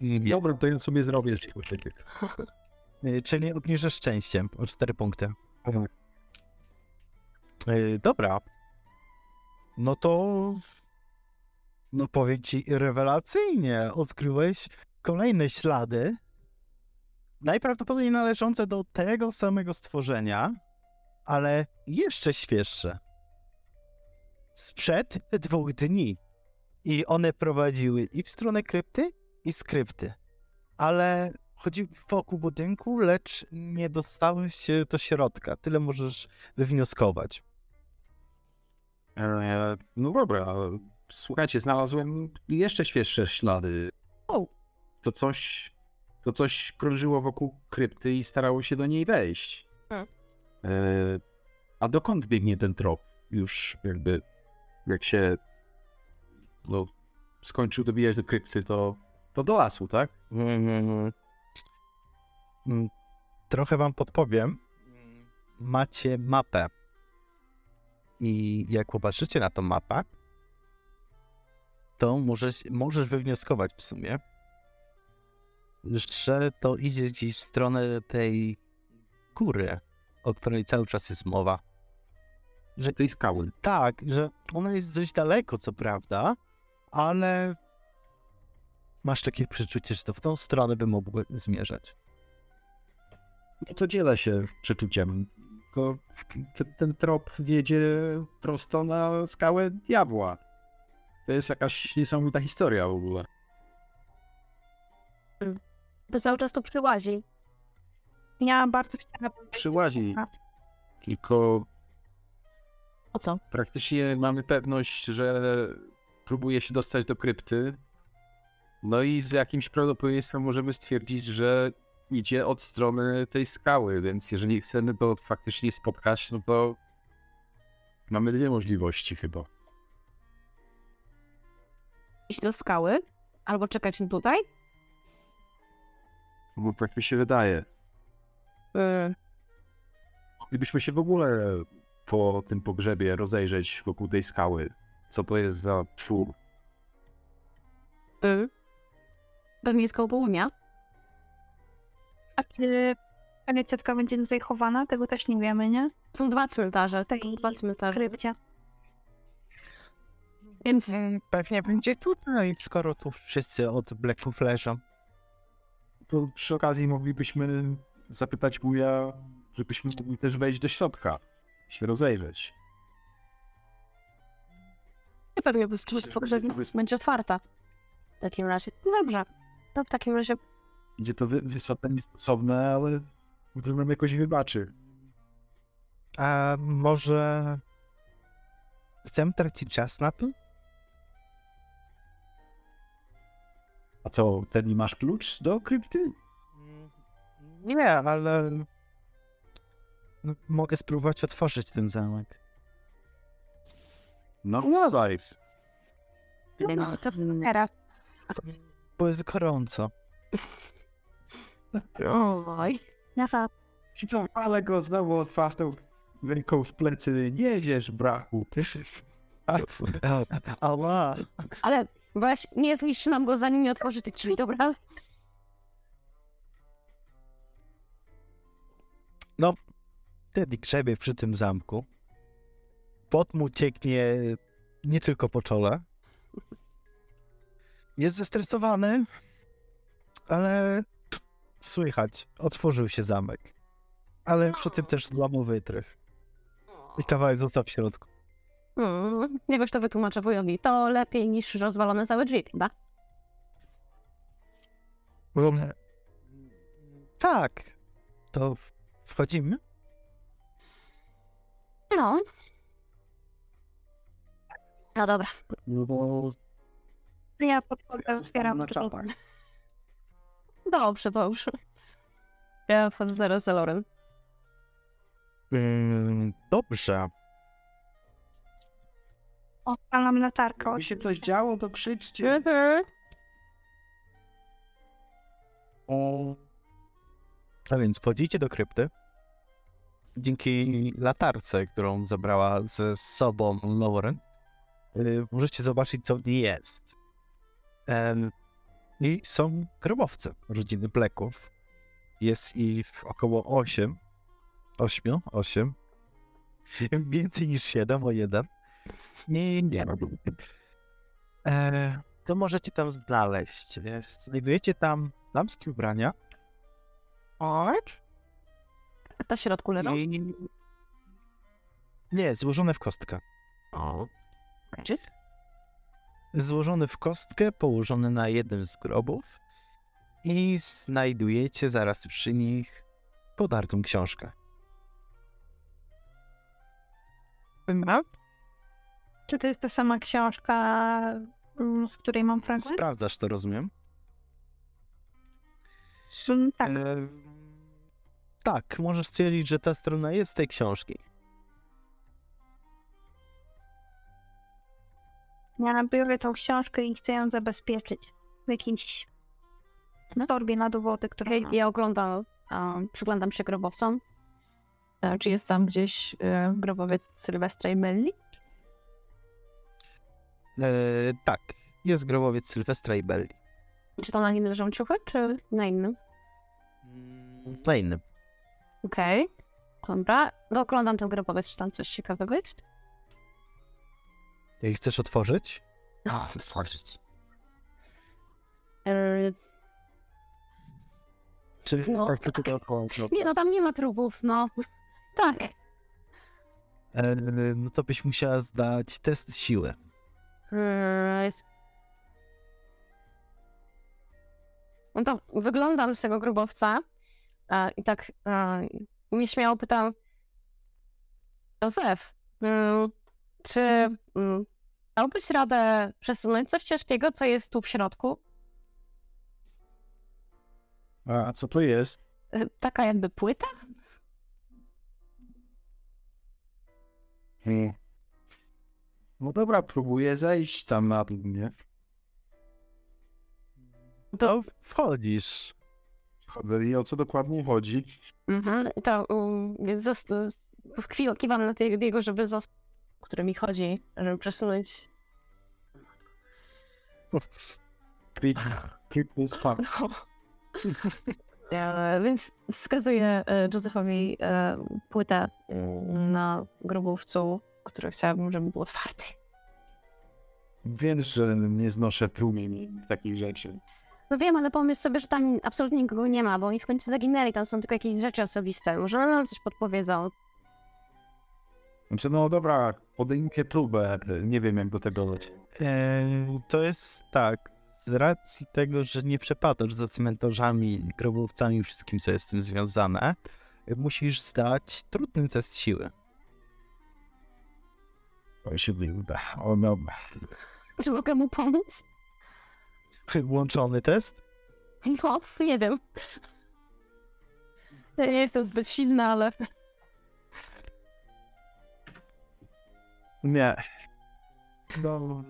I- Dobra, to ja sobie zrobię z krytyk. y, Czyli obniżysz szczęściem o 4 punkty. Mhm. Y, Dobra. No to. No powiem ci rewelacyjnie. Odkryłeś kolejne ślady. Najprawdopodobniej należące do tego samego stworzenia, ale jeszcze świeższe. Sprzed dwóch dni. I one prowadziły i w stronę krypty, i z krypty. Ale chodzi wokół budynku, lecz nie dostałeś się do środka. Tyle możesz wywnioskować. E, no dobra, słuchajcie, znalazłem jeszcze świeższe ślady. O. To coś, to coś krążyło wokół krypty i starało się do niej wejść. Hmm. E, a dokąd biegnie ten trop? Już jakby, jak się no, skończył dobijać do krypty, to, to do lasu, tak? Mm, Trochę wam podpowiem. Macie mapę. I jak popatrzycie na tą mapę, to możesz, możesz wywnioskować w sumie, że to idzie gdzieś w stronę tej góry, o której cały czas jest mowa. Że Tej skały. tak, że ona jest dość daleko, co prawda, ale masz takie przeczucie, że to w tą stronę by mogły zmierzać. No to dzielę się przeczuciem. To ten, ten trop wiedzie prosto na skałę diabła. To jest jakaś niesamowita historia w ogóle. to cały czas tu przyłazi. Ja bardzo chciałabym... Przyłazi, tylko O co? praktycznie mamy pewność, że próbuje się dostać do krypty. No i z jakimś prawdopodobieństwem możemy stwierdzić, że idzie od strony tej skały, więc jeżeli chcemy to faktycznie spotkać, no to mamy dwie możliwości chyba. Iść do skały? Albo czekać tutaj? Bo tak mi się wydaje. Y, Moglibyśmy się w ogóle po tym pogrzebie rozejrzeć wokół tej skały. Co to jest za twór? y. Pewnie jest koło południa. A kiedy pani ciotka będzie tutaj chowana, tego też nie wiemy, nie? Są dwa cmentarze. Tej Dwa cmentarze. krypcie. Więc Mm, Pewnie będzie tutaj, skoro tu wszyscy od Blacków leżą. To przy okazji moglibyśmy zapytać wuja, żebyśmy mogli też wejść do środka, się rozejrzeć. Pewnie jest- będzie otwarta. W takim razie. No Dobrze. To w takim razie Gdzie to wy, wysoce niestosowne, ale nam jakoś wybaczy. A może chcemy tracić czas na to? A co, ten masz klucz do krypty? Nie, ale no, mogę spróbować otworzyć ten zamek. No, no daj. No, to teraz. Bo jest gorąco. Oj. Nafa. Ale go znowu otwartą ręką w plecy. Nie wiesz, brachu. Ała. Ale weź, nie zniszcz nam go, zanim nie otworzy tych drzwi, dobra? Teddy grzebie przy tym zamku. Pot mu cieknie nie tylko po czole. Jest zestresowany, ale słychać, otworzył się zamek. Ale przy tym też złamał wytrych. I kawałek został w środku. Hmm, jakoś to wytłumaczę wujowi. To lepiej niż rozwalone całe drzwi, prawda? Tak. To wchodzimy? No. No dobra. Ja podchodzę, Ja otwieram na drzwi. czatach. Dobrze, dobrze. Ja wchodzę zaraz za Lorem. Ym, Dobrze. Odpalam latarkę. Jakby się coś działo, to krzyczcie. Mhm. A więc wchodzicie do krypty. Dzięki latarce, którą zabrała ze sobą Lauren, możecie zobaczyć, co w niej jest. I są grobowce rodziny Blacków. Jest ich około 8. 8? 8. Więcej niż 7 o jeden. Nie, nie. E, to możecie tam znaleźć. E, Znajdujecie tam damskie ubrania. Arch? A ta w środku lewa? I... Nie, złożone w kostkę. O. Złożone w kostkę, położone na jednym z grobów i znajdujecie zaraz przy nich podartą książkę. Czy to jest ta sama książka, mm, z której mam fragment? Sprawdzasz to, rozumiem? Mm, Tak. E, tak, możesz stwierdzić, że ta strona jest z tej książki. Ja biorę tą książkę i chcę ją zabezpieczyć w jakiejś torbie na dowody, którą Okej, mam. ja oglądam, um, przyglądam się grobowcom. E, Czy jest tam gdzieś e, grobowiec Sylwestra i Melli? E, tak, jest grobowiec Sylwestra i Belli. Czy to na nim leżą ciuchy, czy na innym? Na innym. Okej. Dobra. No, oglądam ten grobowiec, czy tam coś ciekawego jest? Jak chcesz otworzyć? No, otworzyć. Eee, Czy No. tak tylko nie, no tam nie ma trupów, no. Tak. E, no to byś musiała zdać test siły. Eee, jest- No to wyglądam z tego grobowca e, i tak e, nieśmiało pytam Józef, mm, czy mm, dałbyś radę przesunąć coś ciężkiego, co jest tu w środku? A co to jest? E, Taka jakby płyta? Hmm. No dobra, próbuję zejść tam na dół, nie? To wchodzisz. Chodzę i o co dokładnie chodzi? Mhm. To um, chwilę kiwam na tego, jego, żeby zostać, o który mi chodzi, żeby przesunąć. Creep, creep is fun. E, więc wskazuję e, Józefowi e, płytę na grobowcu, który chciałabym, żeby był otwarty. Wiesz, że nie znoszę tłumień takich rzeczy. No wiem, ale pomyśl sobie, że tam absolutnie nikogo nie ma, bo oni w końcu zaginęli, tam są tylko jakieś rzeczy osobiste. Może nam coś podpowiedzą. Znaczy, no dobra, podejmie próbę. Nie wiem, jak do tego dojść. E, to jest tak, z racji tego, że nie przepadasz za cmentarzami, grobowcami, wszystkim, co jest z tym związane, musisz zdać trudny test siły. To się nie uda. O dobra. Czy mogę mu pomóc? Włączony test? No, nie wiem. Ja nie jestem zbyt silna, ale... Nie. No,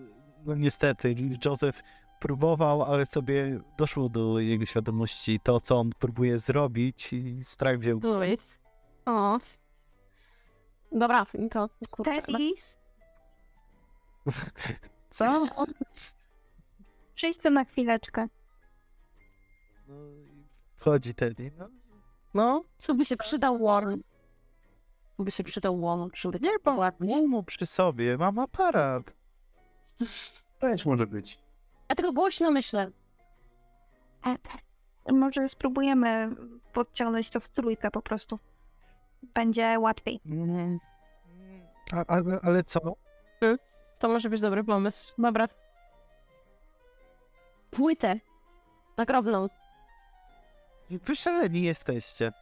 no niestety, Joseph próbował, ale sobie doszło do jego świadomości to, co on próbuje zrobić i strach wziął. Uj. O. Dobra, to kurczę. Teddy, Co? przyjdź tu na chwileczkę. No, i wchodzi Teddy. No, no, Co by się przydał Warren? By sobie przydał łomu, żeby Nie mam łomu przy sobie, mam aparat. Też może być. Ja tylko głośno myślę. Może spróbujemy podciągnąć to w trójkę po prostu. Będzie łatwiej. Mm. A, ale, ale co? To może być dobry pomysł. Dobra. Płytę. Nagrobną. Wyszaleni jesteście.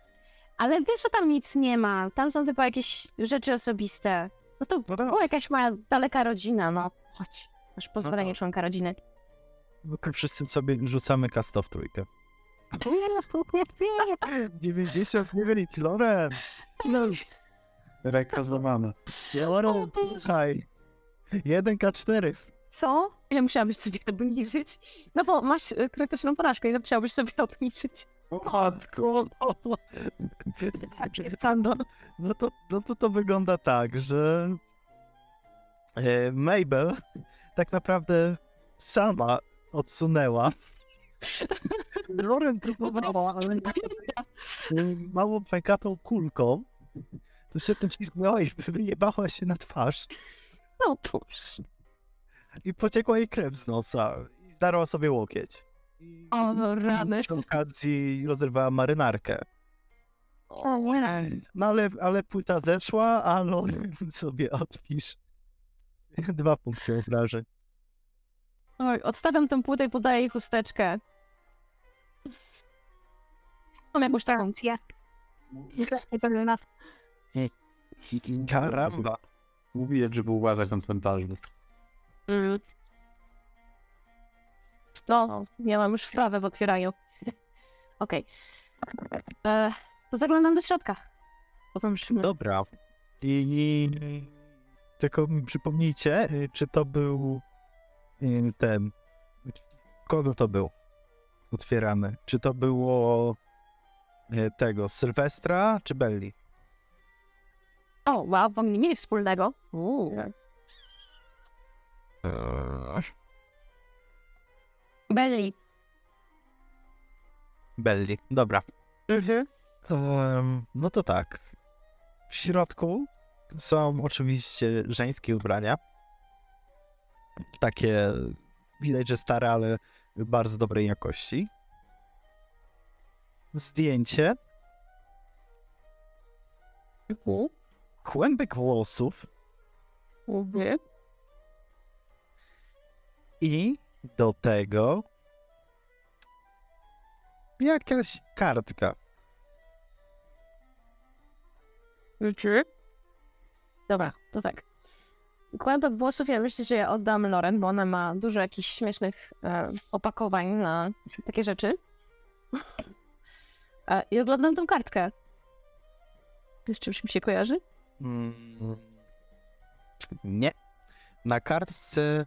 Ale wiesz, że tam nic nie ma. Tam są tylko jakieś rzeczy osobiste. No to No tak. o, jakaś moja daleka rodzina, no. Chodź. Masz pozwolenie tak. członka rodziny. No to wszyscy sobie rzucamy kasto w trójkę. 99 Loren! No, Ręka złamana. Loren, słuchaj. 1K4. Co? Ile musiałabyś sobie obniżyć? No bo masz y, krytyczną porażkę, ile musiałabyś sobie obniżyć? Matko, no. no, no, to, no to to wygląda tak, że e, Mabel tak naprawdę sama odsunęła. Loren próbowała, ale małą pękatą kulką to się tym ślizgnęła i wyjebała się na twarz No pusz. i pociekła jej krew z nosa i zdarła sobie łokieć. I O, no rany. przy okazji rozerwała marynarkę. O. No ale, ale płyta zeszła, a Loren sobie odpisz. Dwa punkty obrażeń. Oj, odstawiam tę płytę i podaję jej chusteczkę. Mam jakąś taką. Ewelina. Karamba. Mówiłem, żeby uważać na cmentarzu. Mm. No, miałam już wprawę w otwieraniu. Okej. E, To zaglądam do środka. Potem szybko. Dobra. I tylko mi przypomnijcie, y, czy to był y, ten. Kogo to był? Otwierany. Czy to było y, tego Sylwestra czy Belli? O, wow, bo nie mieli wspólnego. Uuu. Belly. Belli. Dobra. Mhm. No to tak. W środku są oczywiście żeńskie ubrania. Takie widać, że stare, ale bardzo dobrej jakości. Zdjęcie. Mhm. Kłębek włosów Mhm. i do tego jakaś kartka. Mhm. Dobra, to tak. Kłębek włosów ja myślę, że ja oddam Loren, bo ona ma dużo jakichś śmiesznych e, opakowań na takie rzeczy. E, I oglądam tą kartkę. Z czymś mi się kojarzy? Mm, Nie. Na kartce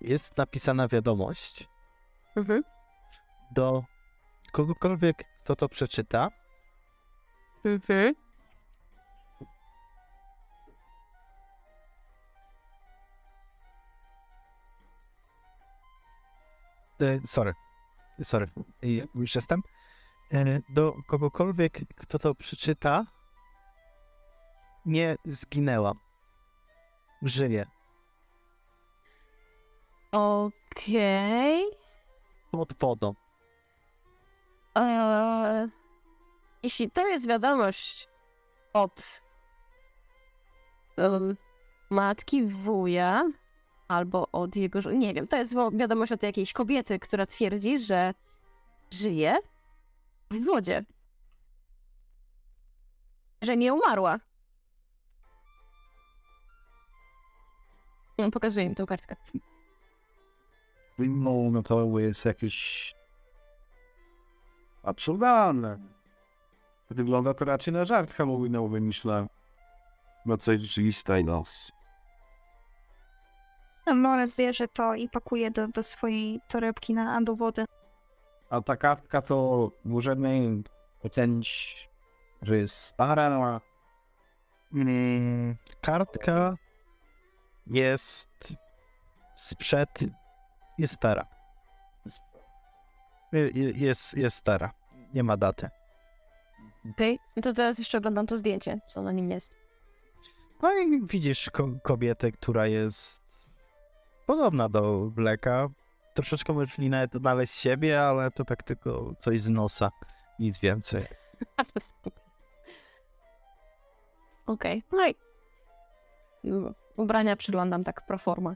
jest napisana wiadomość Mhm. do kogokolwiek, kto to przeczyta. Mhm. E, sorry. Sorry. Już jestem. E, do kogokolwiek, kto to przeczyta. Nie zginęłam. Żyję. Okej. Pod wodą. Eee, jeśli to jest wiadomość od em, matki wuja albo od jego żony, nie wiem, to jest wo- wiadomość od jakiejś kobiety, która twierdzi, że żyje w wodzie. Że nie umarła. Pokazuję im tą kartkę. No, no to jest jakieś... absurdalne. Wygląda to raczej na żart halloweenowy niż na... No coś rzeczywiste, no. Loren bierze to i pakuje do, do swojej torebki na do wody. A ta kartka to możemy ocenić, że jest stara, Mm, kartka jest sprzed. Jest stara. Je- je- Jest, jest stara. Nie ma daty. Okej. No to teraz jeszcze oglądam to zdjęcie, co na nim jest. No i widzisz ko- kobietę, która jest podobna do Blacka. Troszeczkę niej nawet odnaleźć siebie, ale to tak tylko coś z nosa, nic więcej. Okej, no i ubrania przyglądam tak pro forma.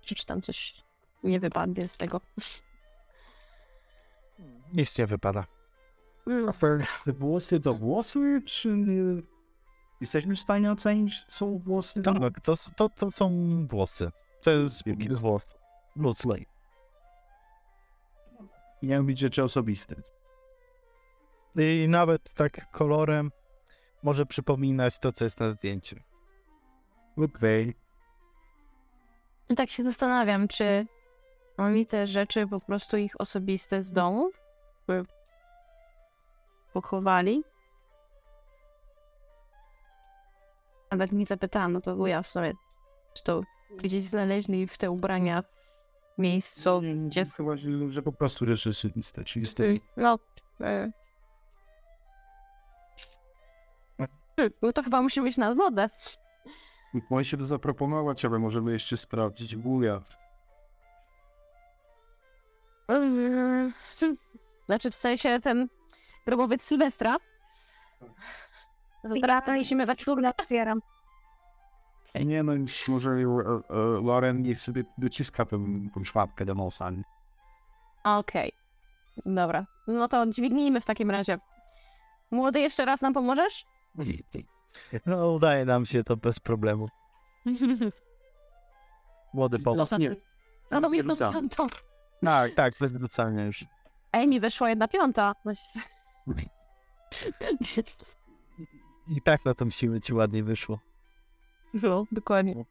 Czy, czy tam coś nie wypadnie z tego. Nic nie wypada. Te włosy to włosy, czy jesteśmy w stanie ocenić, czy są włosy? Tak, to, s- to, to są włosy. To jest z włos. Ludzkie. Miały być rzeczy osobiste. I nawet tak kolorem może przypominać to, co jest na zdjęciu. Okej. I tak się zastanawiam, czy oni te rzeczy po prostu ich osobiste z domu pochowali? Nawet nie zapytałam, no to wuja w sumie, czy to gdzieś znaleźli w te ubrania miejscu, gdzie... Chyba, że- że po prostu rzeczy osobiste, czyli z tej... No, e... No to chyba musimy iść na wodę. Mogę się to zaproponować, ale możemy jeszcze sprawdzić wuja. Eee, Znaczy w sensie ten grobowiec Sylwestra. Musimy we czwórkę. Otwieram. Nie no, może e, e, Loren niech sobie dociska tę, tą szwabkę do nosa. Okej. Dobra. No to dźwignijmy w takim razie. Młody, jeszcze raz nam pomożesz? No, udaje nam się to bez problemu. Młody. Los nie. No rzucamy. to. Tak, tak, wrzucania już. Ej, mi weszła jedna piąta. I, I tak na tą siłę ci ładnie wyszło. No, dokładnie.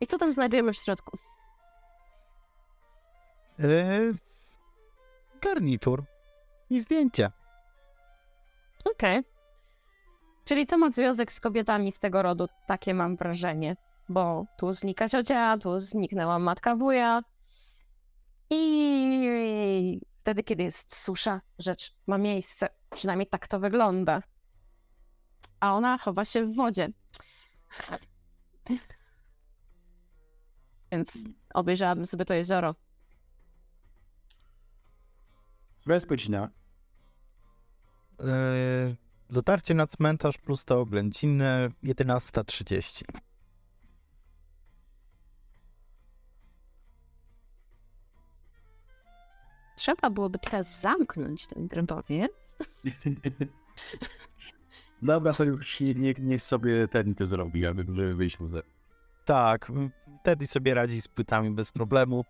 I co tam znajdziemy w środku? Eee, garnitur i zdjęcie. Okej. Czyli to ma związek z kobietami z tego rodu, takie mam wrażenie. Bo tu znika ciocia, tu zniknęła matka wuja. I wtedy, kiedy jest susza, rzecz ma miejsce. Przynajmniej tak to wygląda. A ona chowa się w wodzie. Więc obejrzałabym sobie to jezioro. Która jest godzina? Eee, dotarcie na cmentarz plus te oględziny 11.30. Trzeba byłoby teraz zamknąć ten grobowiec. Dobra, to już nie- niech, niech sobie ten to zrobi, aby żeby wyjść na zewnątrz. Tak, Teddy sobie radzi z płytami bez problemu.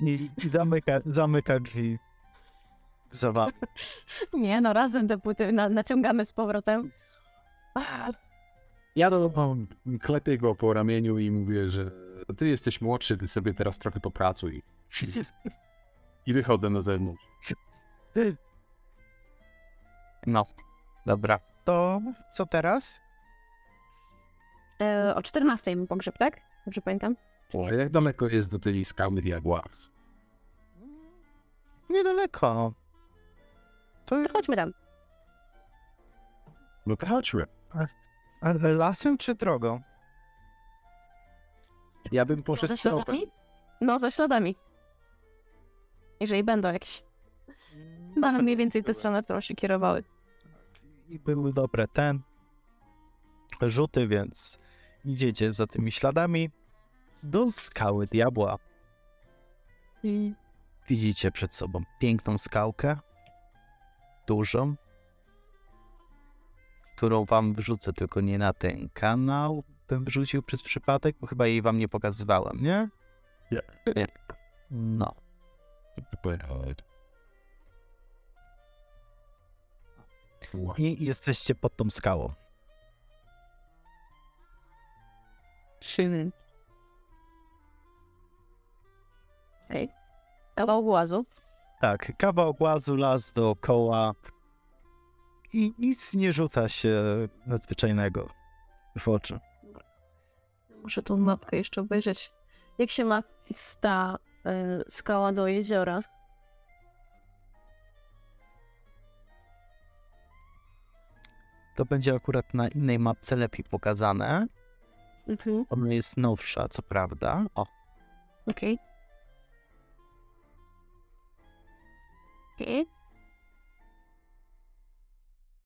I, zamyka, zamyka drzwi za wami. Nie, no razem te płyty na, naciągamy z powrotem. Ja do klepię go po ramieniu i mówię, że ty jesteś młodszy, ty sobie teraz trochę popracuj. I wychodzę na zewnątrz. No, dobra. To co teraz? E, o 14 był pogrzeb, tak? Dobrze pamiętam? A jak daleko jest do tej skały diabła? Niedaleko. To To chodźmy tam. No to chodźmy. ale lasem czy drogą? Ja bym poszedł Ze z tropem. śladami? No, ze śladami. Jeżeli będą jakieś. No, ale mniej więcej te strony, którą się kierowały. I były dobre ten rzuty, więc idziecie za tymi śladami do skały diabła. I widzicie przed sobą piękną skałkę, dużą, którą wam wrzucę, tylko nie na ten kanał. Bym wrzucił przez przypadek, bo chyba jej wam nie pokazywałem, nie? Nie. Nie. No. I jesteście pod tą skałą. Okej. Okay. Kawał głazu. Tak, kawał głazu, las dookoła i nic nie rzuca się nadzwyczajnego w oczy. Muszę tą mapkę jeszcze obejrzeć. Jak się ma ta Y, skała do jeziora. To będzie akurat na innej mapce lepiej pokazane. Mhm. Ona jest nowsza, co prawda. O. Okej. Okay. Okay.